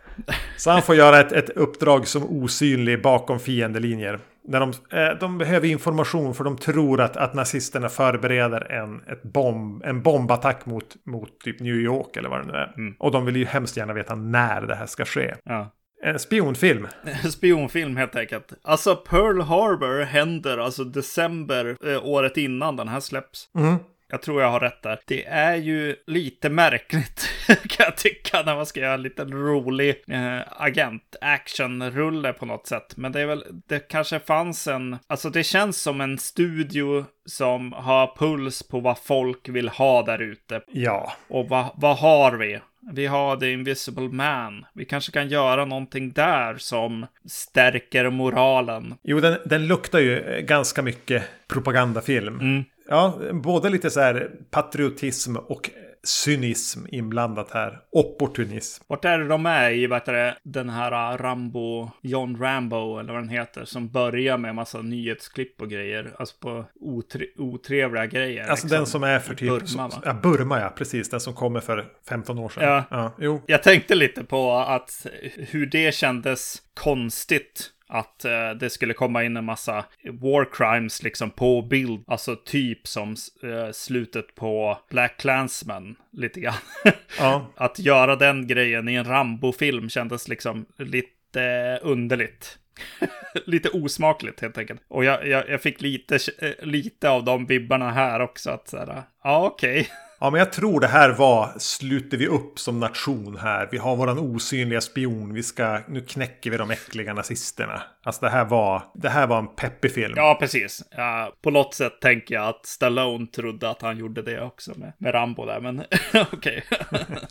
Så han får göra ett, ett uppdrag som osynlig bakom fiendelinjer. När de, eh, de behöver information för de tror att, att nazisterna förbereder en, ett bomb, en bombattack mot, mot typ New York eller vad det nu är. Mm. Och de vill ju hemskt gärna veta när det här ska ske. Ja. En spionfilm. En spionfilm helt enkelt. Alltså Pearl Harbor händer alltså december eh, året innan den här släpps. Mm. Jag tror jag har rätt där. Det är ju lite märkligt kan jag tycka när man ska göra en liten rolig eh, agent-action-rulle på något sätt. Men det är väl, det kanske fanns en, alltså det känns som en studio som har puls på vad folk vill ha där ute. Ja. Och vad, vad har vi? Vi har The Invisible Man. Vi kanske kan göra någonting där som stärker moralen. Jo, den, den luktar ju ganska mycket propagandafilm. Mm. Ja, både lite så här patriotism och cynism inblandat här. Opportunism. Vart är det de är i vet du, den här Rambo, John Rambo eller vad den heter, som börjar med massa nyhetsklipp och grejer. Alltså på otre otrevliga grejer. Alltså liksom. den som är för typ... Burma, som, ja, Burma ja, precis. Den som kommer för 15 år sedan. Ja. ja jo. Jag tänkte lite på att hur det kändes konstigt att uh, det skulle komma in en massa war crimes liksom på bild. Alltså typ som uh, slutet på Black Clansman lite grann. Ja. att göra den grejen i en Rambo-film kändes liksom lite underligt. lite osmakligt helt enkelt. Och jag, jag, jag, fick lite, lite av de vibbarna här också. Att såhär, ja okej. Okay. Ja, men jag tror det här var sluter vi upp som nation här. Vi har våran osynliga spion. Vi ska, nu knäcker vi de äckliga nazisterna. Alltså det här var, det här var en peppig film. Ja, precis. Ja, på något sätt tänker jag att Stallone trodde att han gjorde det också med, med Rambo där, men okej.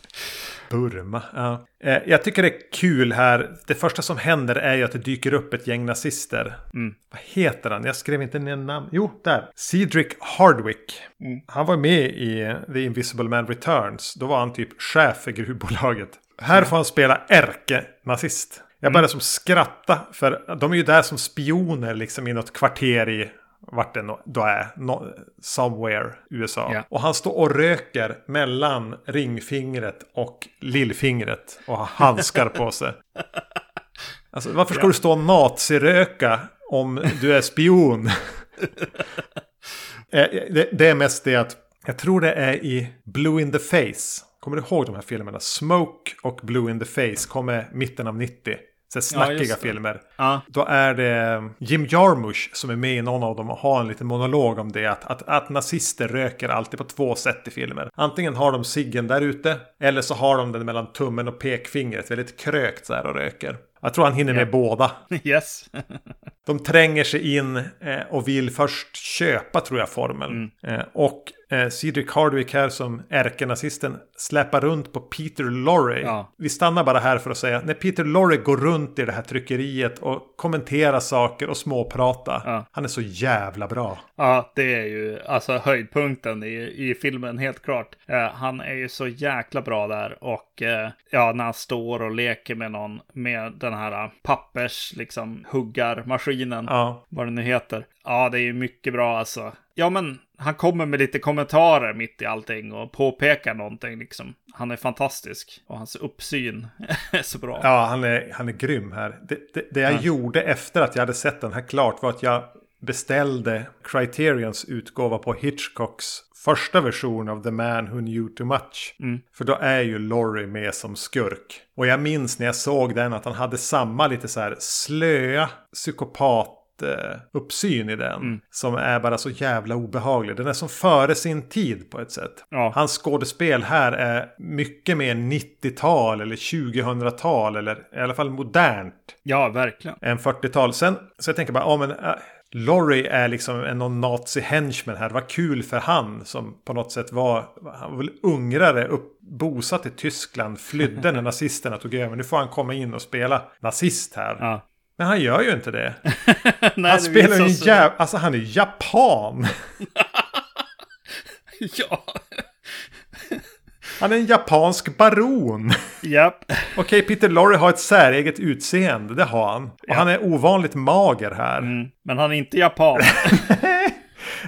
Burma, ja. Eh, jag tycker det är kul här. Det första som händer är ju att det dyker upp ett gäng nazister. Mm. Vad heter han? Jag skrev inte ner namn. Jo, där. Cedric Hardwick. Mm. Han var med i The Invisible Man Returns. Då var han typ chef för gruvbolaget. Här får han spela ärke-nazist. Jag började mm. som skratta för de är ju där som spioner liksom i något kvarter i vart det då är, no, somewhere, USA. Yeah. Och han står och röker mellan ringfingret och lillfingret och har handskar på sig. Alltså varför ska yeah. du stå och naziröka om du är spion? Eh, det, det är mest det att jag tror det är i Blue in the Face. Kommer du ihåg de här filmerna? Smoke och Blue in the Face kommer mitten av 90 så snackiga ja, filmer. Ja. Då är det Jim Jarmusch som är med i någon av dem och har en liten monolog om det. Att, att, att nazister röker alltid på två sätt i filmer. Antingen har de ciggen där ute. Eller så har de den mellan tummen och pekfingret. Väldigt krökt så här och röker. Jag tror han hinner med båda. Yes. de tränger sig in eh, och vill först köpa tror jag formeln. Mm. Eh, och eh, Cedric Hardwick här som ärkenazisten släpar runt på Peter Lorre. Ja. Vi stannar bara här för att säga när Peter Lorre går runt i det här tryckeriet och kommenterar saker och småprata. Ja. Han är så jävla bra. Ja, det är ju alltså höjdpunkten i, i filmen helt klart. Eh, han är ju så jäkla bra där och eh, ja, när han står och leker med någon med den här pappers liksom huggarmaskinen. Ja. Vad det nu heter. Ja, det är ju mycket bra alltså. Ja, men han kommer med lite kommentarer mitt i allting och påpekar någonting liksom. Han är fantastisk och hans uppsyn är så bra. Ja, han är, han är grym här. Det, det, det jag ja. gjorde efter att jag hade sett den här klart var att jag beställde Criterions utgåva på Hitchcocks första version av The Man Who Knew Too Much. Mm. För då är ju Laurie med som skurk. Och jag minns när jag såg den att han hade samma lite så här slöa psykopat uppsyn i den. Mm. Som är bara så jävla obehaglig. Den är som före sin tid på ett sätt. Ja. Hans skådespel här är mycket mer 90-tal eller 2000-tal eller i alla fall modernt. Ja, verkligen. Än 40-tal. Sen så jag tänker bara, ja men äh, Laurie är liksom en någon nazi henchman här. Det var kul för han som på något sätt var, han var väl ungrare, upp, bosatt i Tyskland, flydde när nazisterna tog över. Nu får han komma in och spela nazist här. Ja. Men han gör ju inte det. Nej, han spelar ju en jävla... Alltså han är japan. ja. Han är en japansk baron. Japp. Okej, okay, Peter Lorre har ett säreget utseende. Det har han. Och ja. han är ovanligt mager här. Mm, men han är inte japan.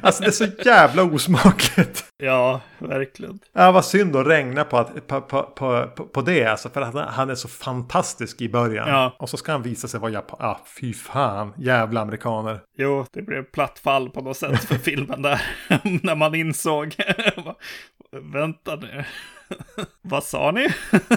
Alltså det är så jävla osmakligt. Ja, verkligen. Ja, vad synd att regna på, att, på, på, på, på det. Alltså, för att han är så fantastisk i början. Ja. Och så ska han visa sig vara japan. Ja, fy fan. Jävla amerikaner. Jo, det blev platt fall på något sätt för filmen där. När man insåg. Vänta nu. Vad sa ni?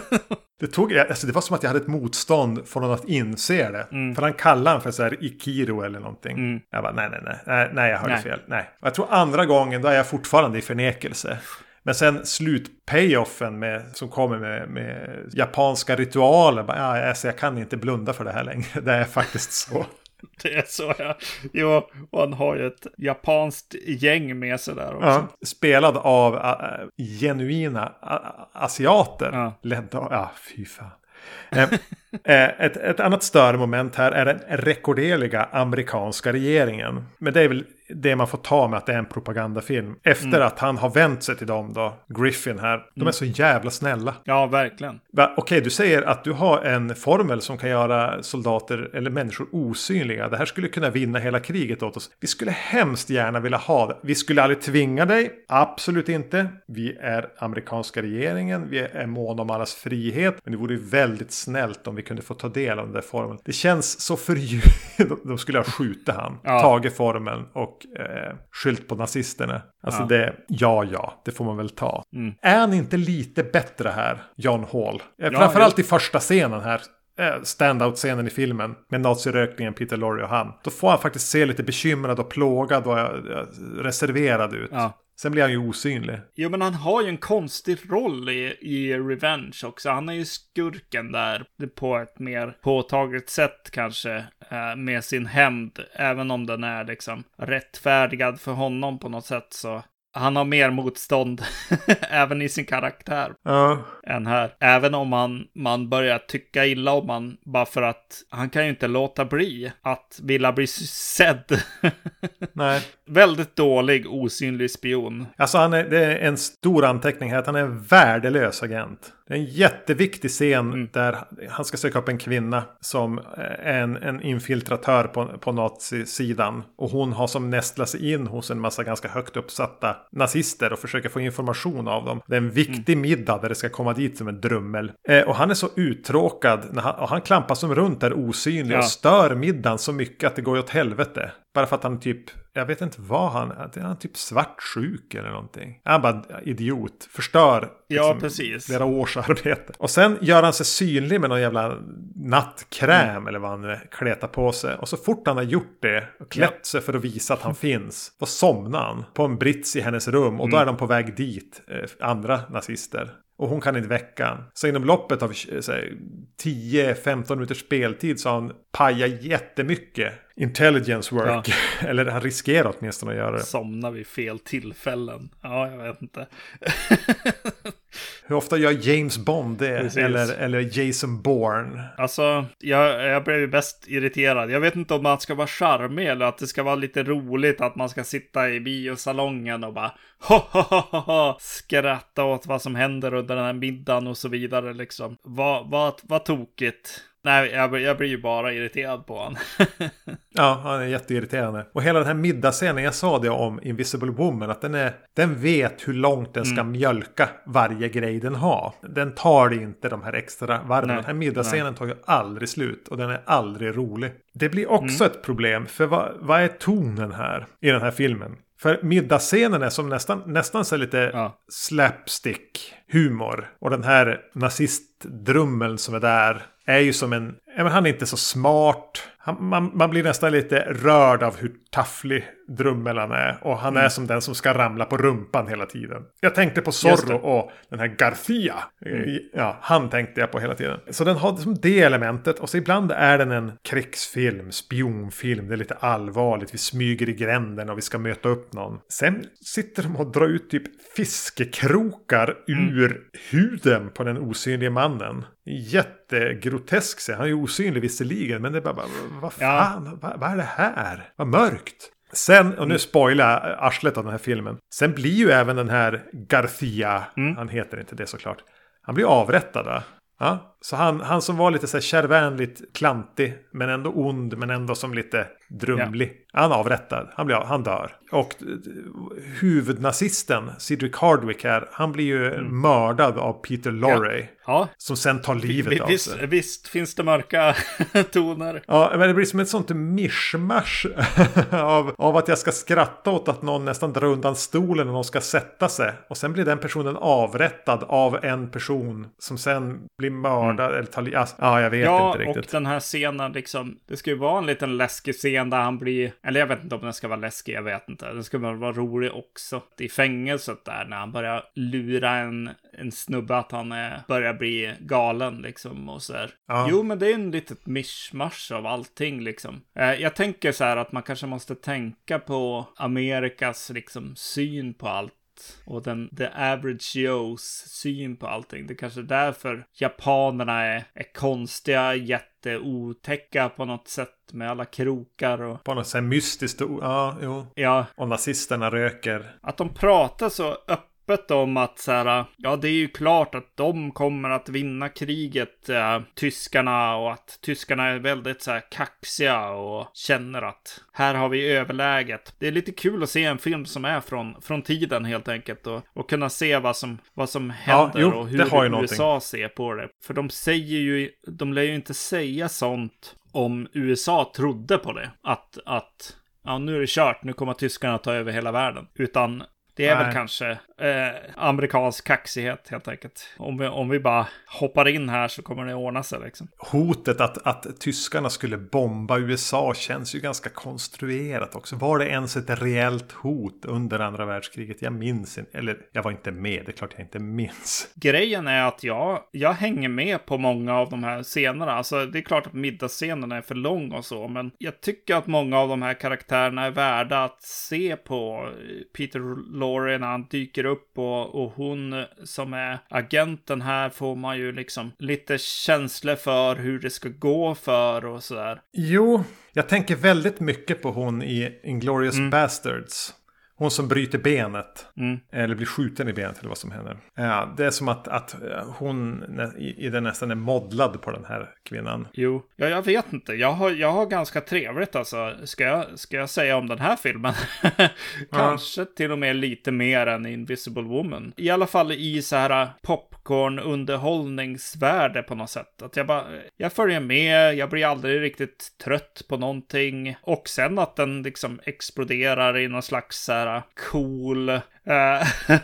det, tog, alltså det var som att jag hade ett motstånd från att inse det. Mm. För han kallade han för så här Ikiro eller någonting. Mm. Jag bara nej, nej, nej, nej, nej jag hörde nej. fel. Nej. Och jag tror andra gången då är jag fortfarande i förnekelse. Men sen slutpayoffen med, som kommer med, med japanska ritualer. Bara, ja, alltså jag kan inte blunda för det här längre. Det är faktiskt så. Det är så ja. Jo, och han har ju ett japanskt gäng med sig där också. Ja, spelad av uh, genuina uh, asiater. Ja. Ledda, ja, fy fan. Eh, ett, ett annat större moment här är den rekorderliga amerikanska regeringen. Men det är väl det man får ta med att det är en propagandafilm. Efter mm. att han har vänt sig till dem då, Griffin här. De mm. är så jävla snälla. Ja, verkligen. Okej, okay, du säger att du har en formel som kan göra soldater eller människor osynliga. Det här skulle kunna vinna hela kriget åt oss. Vi skulle hemskt gärna vilja ha det. Vi skulle aldrig tvinga dig. Absolut inte. Vi är amerikanska regeringen. Vi är måna om allas frihet. Men det vore väldigt snällt om vi kunde få ta del av den där formeln. Det känns så förljudet. De skulle ha skjutit han, ja. tagit formeln och eh, skylt på nazisterna. Alltså ja. det, ja ja, det får man väl ta. Mm. Är han inte lite bättre här, John Hall? Ja, Framförallt i första scenen här Eh, standout-scenen i filmen med nazirökningen, Peter Lorre och han. Då får han faktiskt se lite bekymrad och plågad och eh, reserverad ut. Ja. Sen blir han ju osynlig. Jo, men han har ju en konstig roll i, i Revenge också. Han är ju skurken där på ett mer påtagligt sätt kanske. Eh, med sin hämnd. Även om den är liksom rättfärdigad för honom på något sätt så han har mer motstånd även i sin karaktär ja. än här. Även om man, man börjar tycka illa om han bara för att han kan ju inte låta bli att vilja bli sedd. Nej. Väldigt dålig osynlig spion. Alltså han är, det är en stor anteckning här att han är en värdelös agent. Det är en jätteviktig scen mm. där han ska söka upp en kvinna som är en, en infiltratör på, på nazisidan. Och hon har som nästlat sig in hos en massa ganska högt uppsatta nazister och försöker få information av dem. Det är en viktig mm. middag där det ska komma dit som en drummel. Eh, och han är så uttråkad när han, och han klampar som runt där osynlig ja. och stör middagen så mycket att det går åt helvete. Bara för att han typ, jag vet inte vad han är. Han typ svartsjuk eller någonting. Han är bara idiot. Förstör ja, liksom, precis. flera års arbete. Och sen gör han sig synlig med någon jävla nattkräm mm. eller vad han kletar på sig. Och så fort han har gjort det och klätt ja. sig för att visa att han finns. Då somnar han på en brits i hennes rum. Och då mm. är de på väg dit, eh, andra nazister. Och hon kan inte väcka han. Så inom loppet av 10-15 minuters speltid så har han pajat jättemycket intelligence work. Ja. Eller han riskerar åtminstone att göra det. Somna vid fel tillfällen. Ja, jag vet inte. Hur ofta gör James Bond det? Eller, eller Jason Bourne? Alltså, jag, jag blev ju bäst irriterad. Jag vet inte om man ska vara charmig eller att det ska vara lite roligt att man ska sitta i biosalongen och bara ho, ho, ho, ho, skratta åt vad som händer under den här middagen och så vidare liksom. Vad, vad, vad tokigt. Nej, jag, jag blir ju bara irriterad på honom. ja, han är jätteirriterande. Och hela den här middagsscenen, jag sa det om Invisible Woman, att den, är, den vet hur långt den ska mm. mjölka varje grej den har. Den tar inte de här extra varven. Den här middagsscenen tar ju aldrig slut och den är aldrig rolig. Det blir också mm. ett problem, för vad, vad är tonen här i den här filmen? För middagsscenen är som nästan, nästan så lite ja. slapstick humor. Och den här nazistdrummeln som är där är ju som en... Han är inte så smart. Han, man, man, blir nästan lite rörd av hur tafflig Drummelan är. Och han mm. är som den som ska ramla på rumpan hela tiden. Jag tänkte på Zorro och den här Garcia. Mm. Ja, han tänkte jag på hela tiden. Så den har som det elementet. Och så ibland är den en krigsfilm, spionfilm. Det är lite allvarligt. Vi smyger i gränden och vi ska möta upp någon. Sen sitter de och drar ut typ fiskekrokar mm. ur huden på den osynlige mannen. Jättegrotesk. Han är ju osynlig visserligen. Men det är bara, vad fan, ja. vad, vad är det här? Vad mörkt. Sen, och nu mm. spoilar jag arslet av den här filmen. Sen blir ju även den här Garcia, mm. han heter inte det såklart. Han blir avrättad va? Ja, så han, han som var lite så här kärvänligt klantig, men ändå ond, men ändå som lite drumlig. Ja. Han avrättad, han, blir, han dör. Och huvudnazisten, Cedric Hardwick här, han blir ju mm. mördad av Peter Lorre. Ja. ja. Som sen tar livet v av sig. Visst finns det mörka toner. Ja, men det blir som ett sånt mischmasch av, av att jag ska skratta åt att någon nästan drar undan stolen när någon ska sätta sig. Och sen blir den personen avrättad av en person som sen blir mördad mördad eller alltså, Ja, jag vet ja, inte riktigt. och den här scenen liksom. Det ska ju vara en liten läskig scen där han blir. Eller jag vet inte om den ska vara läskig, jag vet inte. Den ska vara rolig också. I fängelset där när han börjar lura en, en snubbe att han är, börjar bli galen liksom och så här. Ja. Jo, men det är en litet mischmasch av allting liksom. Eh, jag tänker så här att man kanske måste tänka på Amerikas liksom syn på allt och den the average Joes syn på allting. Det kanske är därför japanerna är, är konstiga, jätteotäcka på något sätt med alla krokar och... På något sätt mystiskt, ja, jo. Ja. Och nazisterna röker. Att de pratar så öppet öppet om att så här, ja det är ju klart att de kommer att vinna kriget, äh, tyskarna, och att tyskarna är väldigt så här kaxiga och känner att här har vi överläget. Det är lite kul att se en film som är från, från tiden helt enkelt och, och kunna se vad som, vad som händer ja, jo, och hur USA ser på det. För de säger ju, de lär ju inte säga sånt om USA trodde på det. Att, att ja, nu är det kört, nu kommer tyskarna ta över hela världen. Utan det är Nej. väl kanske eh, amerikansk kaxighet helt enkelt. Om vi, om vi bara hoppar in här så kommer det ordna sig liksom. Hotet att, att tyskarna skulle bomba USA känns ju ganska konstruerat också. Var det ens ett reellt hot under andra världskriget? Jag minns inte. Eller jag var inte med, det är klart jag inte minns. Grejen är att jag, jag hänger med på många av de här scenerna. Alltså det är klart att middagsscenerna är för lång och så, men jag tycker att många av de här karaktärerna är värda att se på. Peter Lorre när han dyker upp och, och hon som är agenten här får man ju liksom lite känslor för hur det ska gå för och sådär. Jo, jag tänker väldigt mycket på hon i Inglourious mm. Bastards. Hon som bryter benet. Mm. Eller blir skjuten i benet eller vad som händer. Ja, det är som att, att hon i, i den nästan är modlad på den här kvinnan. Jo, ja, jag vet inte. Jag har, jag har ganska trevligt alltså. Ska jag, ska jag säga om den här filmen? Kanske ja. till och med lite mer än Invisible Woman. I alla fall i så här popcorn underhållningsvärde på något sätt. Att jag bara, jag följer med, jag blir aldrig riktigt trött på någonting. Och sen att den liksom exploderar i någon slags här här cool, eh,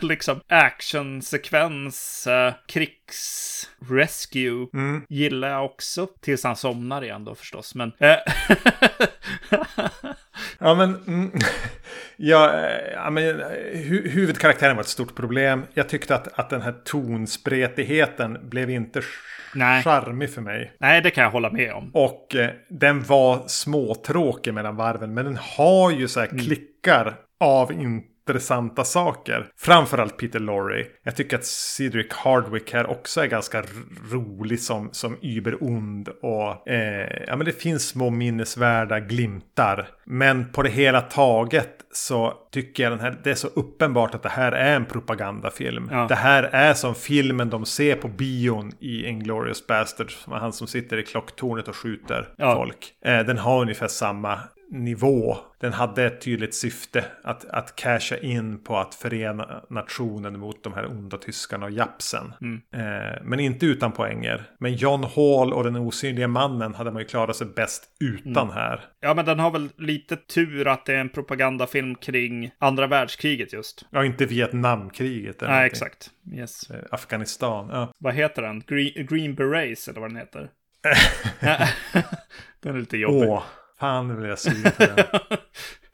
liksom actionsekvens, eh, krigsrescue. Mm. Gillar jag också. Tills han somnar igen då förstås. Men... Eh, ja men... Mm, ja, eh, ja, men hu huvudkaraktären var ett stort problem. Jag tyckte att, att den här tonspretigheten blev inte Nej. charmig för mig. Nej, det kan jag hålla med om. Och eh, den var småtråkig mellan varven. Men den har ju så här mm. klickar av intressanta saker. Framförallt Peter Lorre. Jag tycker att Cedric Hardwick här också är ganska rolig som, som überond. Och eh, ja, men det finns små minnesvärda glimtar. Men på det hela taget så tycker jag den här, det är så uppenbart att det här är en propagandafilm. Ja. Det här är som filmen de ser på bion i Inglourious Basterds. Han som sitter i klocktornet och skjuter ja. folk. Eh, den har ungefär samma nivå. Den hade ett tydligt syfte att, att casha in på att förena nationen mot de här onda tyskarna och japsen. Mm. Eh, men inte utan poänger. Men John Hall och den osynliga mannen hade man ju klarat sig bäst utan mm. här. Ja, men den har väl lite tur att det är en propagandafilm kring andra världskriget just. Ja, inte Vietnamkriget. Nej, någonting. exakt. Yes. Eh, Afghanistan. Ja. Vad heter den? Green, Green Berets eller vad den heter? den är lite jobbig. Åh. Fan, nu blir jag sugen på den.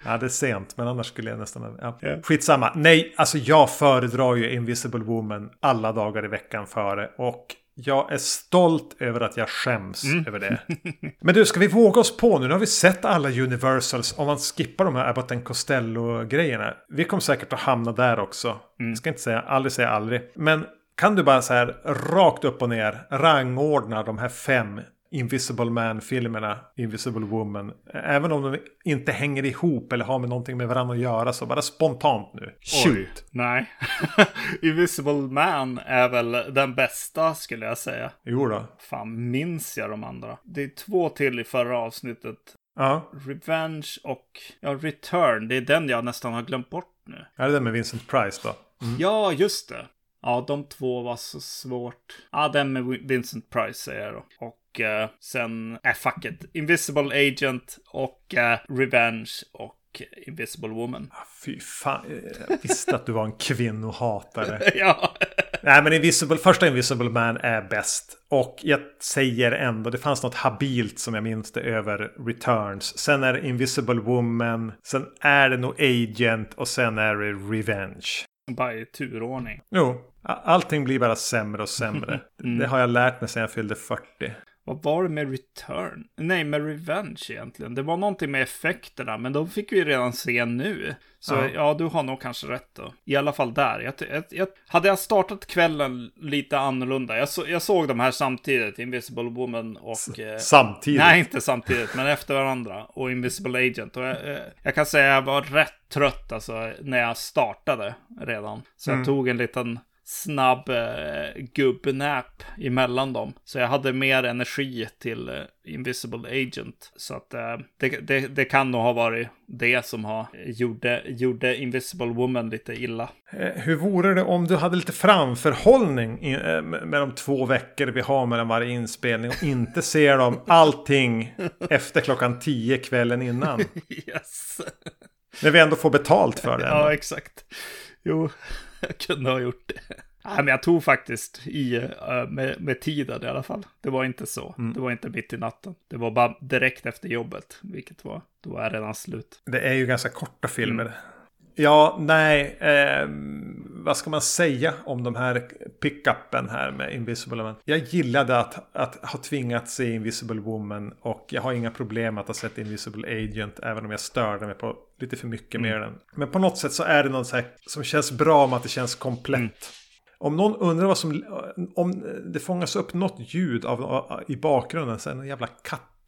Ja, det är sent, men annars skulle jag nästan... Ja. Yeah. Skitsamma. Nej, alltså jag föredrar ju Invisible Woman alla dagar i veckan före. Och jag är stolt över att jag skäms mm. över det. Men du, ska vi våga oss på nu? Nu har vi sett alla Universals. Om man skippar de här Abbott Costello-grejerna. Vi kommer säkert att hamna där också. Mm. Jag ska inte säga aldrig säga aldrig. Men kan du bara så här rakt upp och ner rangordna de här fem Invisible Man-filmerna, Invisible Woman. Även om de inte hänger ihop eller har med någonting med varandra att göra så bara spontant nu. Shoot! Oj, nej. Invisible Man är väl den bästa skulle jag säga. Jo då. Fan, minns jag de andra? Det är två till i förra avsnittet. Ja. Revenge och ja, Return. Det är den jag nästan har glömt bort nu. Är det den med Vincent Price då? Mm. Ja, just det. Ja, de två var så svårt. Ja, den med Vincent Price säger jag då. Och uh, sen, äh, fuck it. Invisible Agent och uh, Revenge och Invisible Woman. Ah, fy fan, jag visste att du var en kvinnohatare. ja. Nej men Invisible, första Invisible Man är bäst. Och jag säger ändå, det fanns något habilt som jag minns det över Returns. Sen är det Invisible Woman, sen är det nog Agent och sen är det Revenge. Bara i turordning. Jo, allting blir bara sämre och sämre. mm. Det har jag lärt mig sedan jag fyllde 40. Vad var det med Return? Nej, med Revenge egentligen. Det var någonting med effekterna, men de fick vi redan se nu. Så ja, ja du har nog kanske rätt då. I alla fall där. Jag, jag, jag, hade jag startat kvällen lite annorlunda. Jag, så, jag såg de här samtidigt, Invisible Woman och... Eh, samtidigt? Nej, inte samtidigt, men efter varandra. Och Invisible Agent. Och jag, eh, jag kan säga att jag var rätt trött alltså när jag startade redan. Så mm. jag tog en liten snabb eh, gubbnap emellan dem. Så jag hade mer energi till eh, Invisible Agent. Så att eh, det, det, det, kan nog ha varit det som har gjorde, gjorde Invisible Woman lite illa. Eh, hur vore det om du hade lite framförhållning i, eh, med de två veckor vi har mellan varje inspelning och inte ser dem allting efter klockan tio kvällen innan? yes. När vi ändå får betalt för det. ja, exakt. Jo, jag kunde ha gjort det. Nej, men jag tog faktiskt i uh, med, med tiden i alla fall. Det var inte så. Mm. Det var inte mitt i natten. Det var bara direkt efter jobbet, vilket var, då var jag redan slut. Det är ju ganska korta filmer. Mm. Ja, nej, eh, vad ska man säga om de här pickupen här med Invisible Woman? Jag gillade att, att ha tvingats se Invisible Woman och jag har inga problem att ha sett Invisible Agent även om jag störde mig på lite för mycket mm. med den. Men på något sätt så är det något här som känns bra om att det känns komplett. Mm. Om någon undrar vad som... Om det fångas upp något ljud av, i bakgrunden så är det en jävla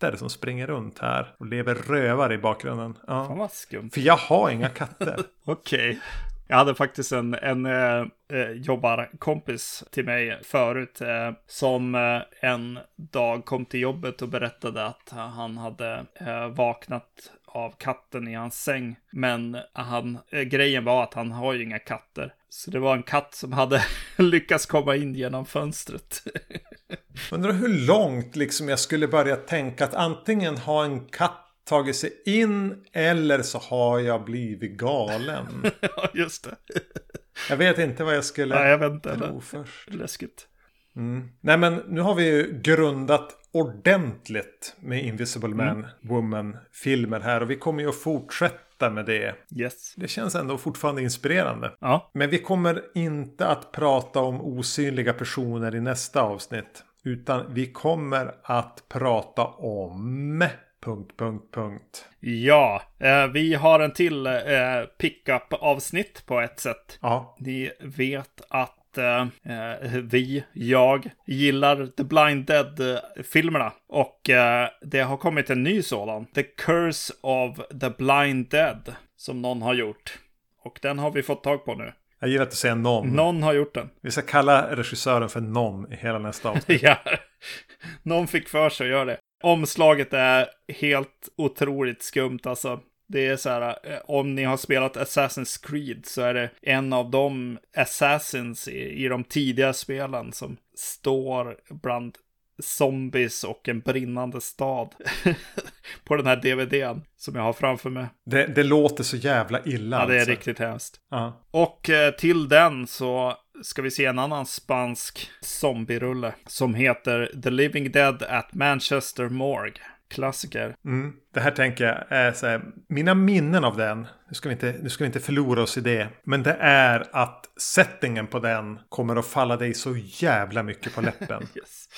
katter som springer runt här och lever rövar i bakgrunden. Ja. Fan vad skumt. För jag har inga katter. Okej. Okay. Jag hade faktiskt en, en äh, jobbarkompis till mig förut äh, som äh, en dag kom till jobbet och berättade att han hade vaknat av katten i hans säng. Men han, grejen var att han har ju inga katter. Så det var en katt som hade lyckats komma in genom fönstret. Undrar hur långt liksom jag skulle börja tänka att antingen har en katt tagit sig in eller så har jag blivit galen. ja, just det. jag vet inte vad jag skulle Nej, jag vet inte. tro först. Läskigt. Mm. Nej men nu har vi ju grundat ordentligt med Invisible Man, mm. Woman-filmer här och vi kommer ju att fortsätta med det. Yes. Det känns ändå fortfarande inspirerande. Ja. Men vi kommer inte att prata om osynliga personer i nästa avsnitt. Utan vi kommer att prata om... Punkt, punkt, punkt. Ja, eh, vi har en till eh, pickup-avsnitt på ett sätt. Ja. Ni vet att eh, vi, jag, gillar The Blind Dead-filmerna. Och eh, det har kommit en ny sådan. The Curse of the Blind Dead. Som någon har gjort. Och den har vi fått tag på nu. Jag gillar att du säger någon. Någon har gjort den. Vi ska kalla regissören för någon i hela nästa avsnitt. ja. Någon fick för sig att göra det. Omslaget är helt otroligt skumt alltså. Det är så här, eh, om ni har spelat Assassin's Creed så är det en av de Assassins i, i de tidiga spelen som står bland zombies och en brinnande stad på den här DVDn som jag har framför mig. Det, det låter så jävla illa. Ja, det är alltså. riktigt hemskt. Uh. Och eh, till den så ska vi se en annan spansk zombierulle som heter The Living Dead at Manchester Morgue klassiker. Mm. Det här tänker jag är så här, mina minnen av den, nu ska, vi inte, nu ska vi inte förlora oss i det, men det är att settingen på den kommer att falla dig så jävla mycket på läppen. yes.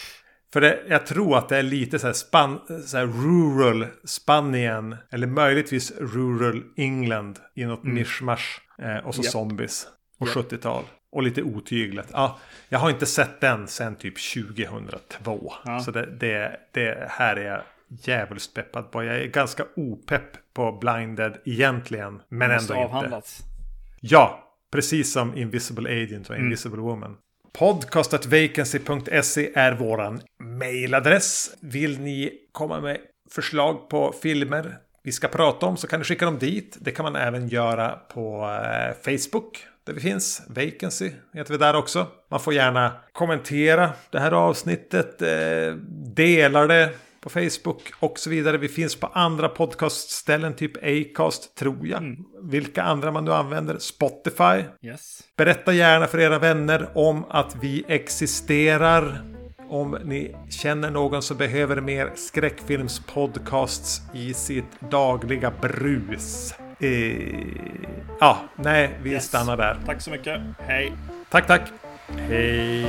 För det, jag tror att det är lite så här, span, så här rural Spanien, eller möjligtvis rural England i något mm. mischmasch. Eh, och så yep. zombies. Och yep. 70-tal. Och lite otygligt. Ja, jag har inte sett den sen typ 2002. Ja. Så det, det, det här är djävulskt peppad på. Jag är ganska opepp på Blinded egentligen. Men ändå avhandlats. inte. Ja, precis som Invisible Agent och mm. Invisible Woman. Podcastatvacancy.se är våran mailadress. Vill ni komma med förslag på filmer vi ska prata om så kan ni skicka dem dit. Det kan man även göra på eh, Facebook där vi finns. Vacancy heter vi där också. Man får gärna kommentera det här avsnittet, eh, dela det på Facebook och så vidare. Vi finns på andra podcastställen, typ Acast, tror jag. Mm. Vilka andra man nu använder. Spotify. Yes. Berätta gärna för era vänner om att vi existerar. Om ni känner någon som behöver mer skräckfilmspodcasts i sitt dagliga brus. Eh, ja, nej, vi yes. stannar där. Tack så mycket. Hej. Tack, tack. Hej.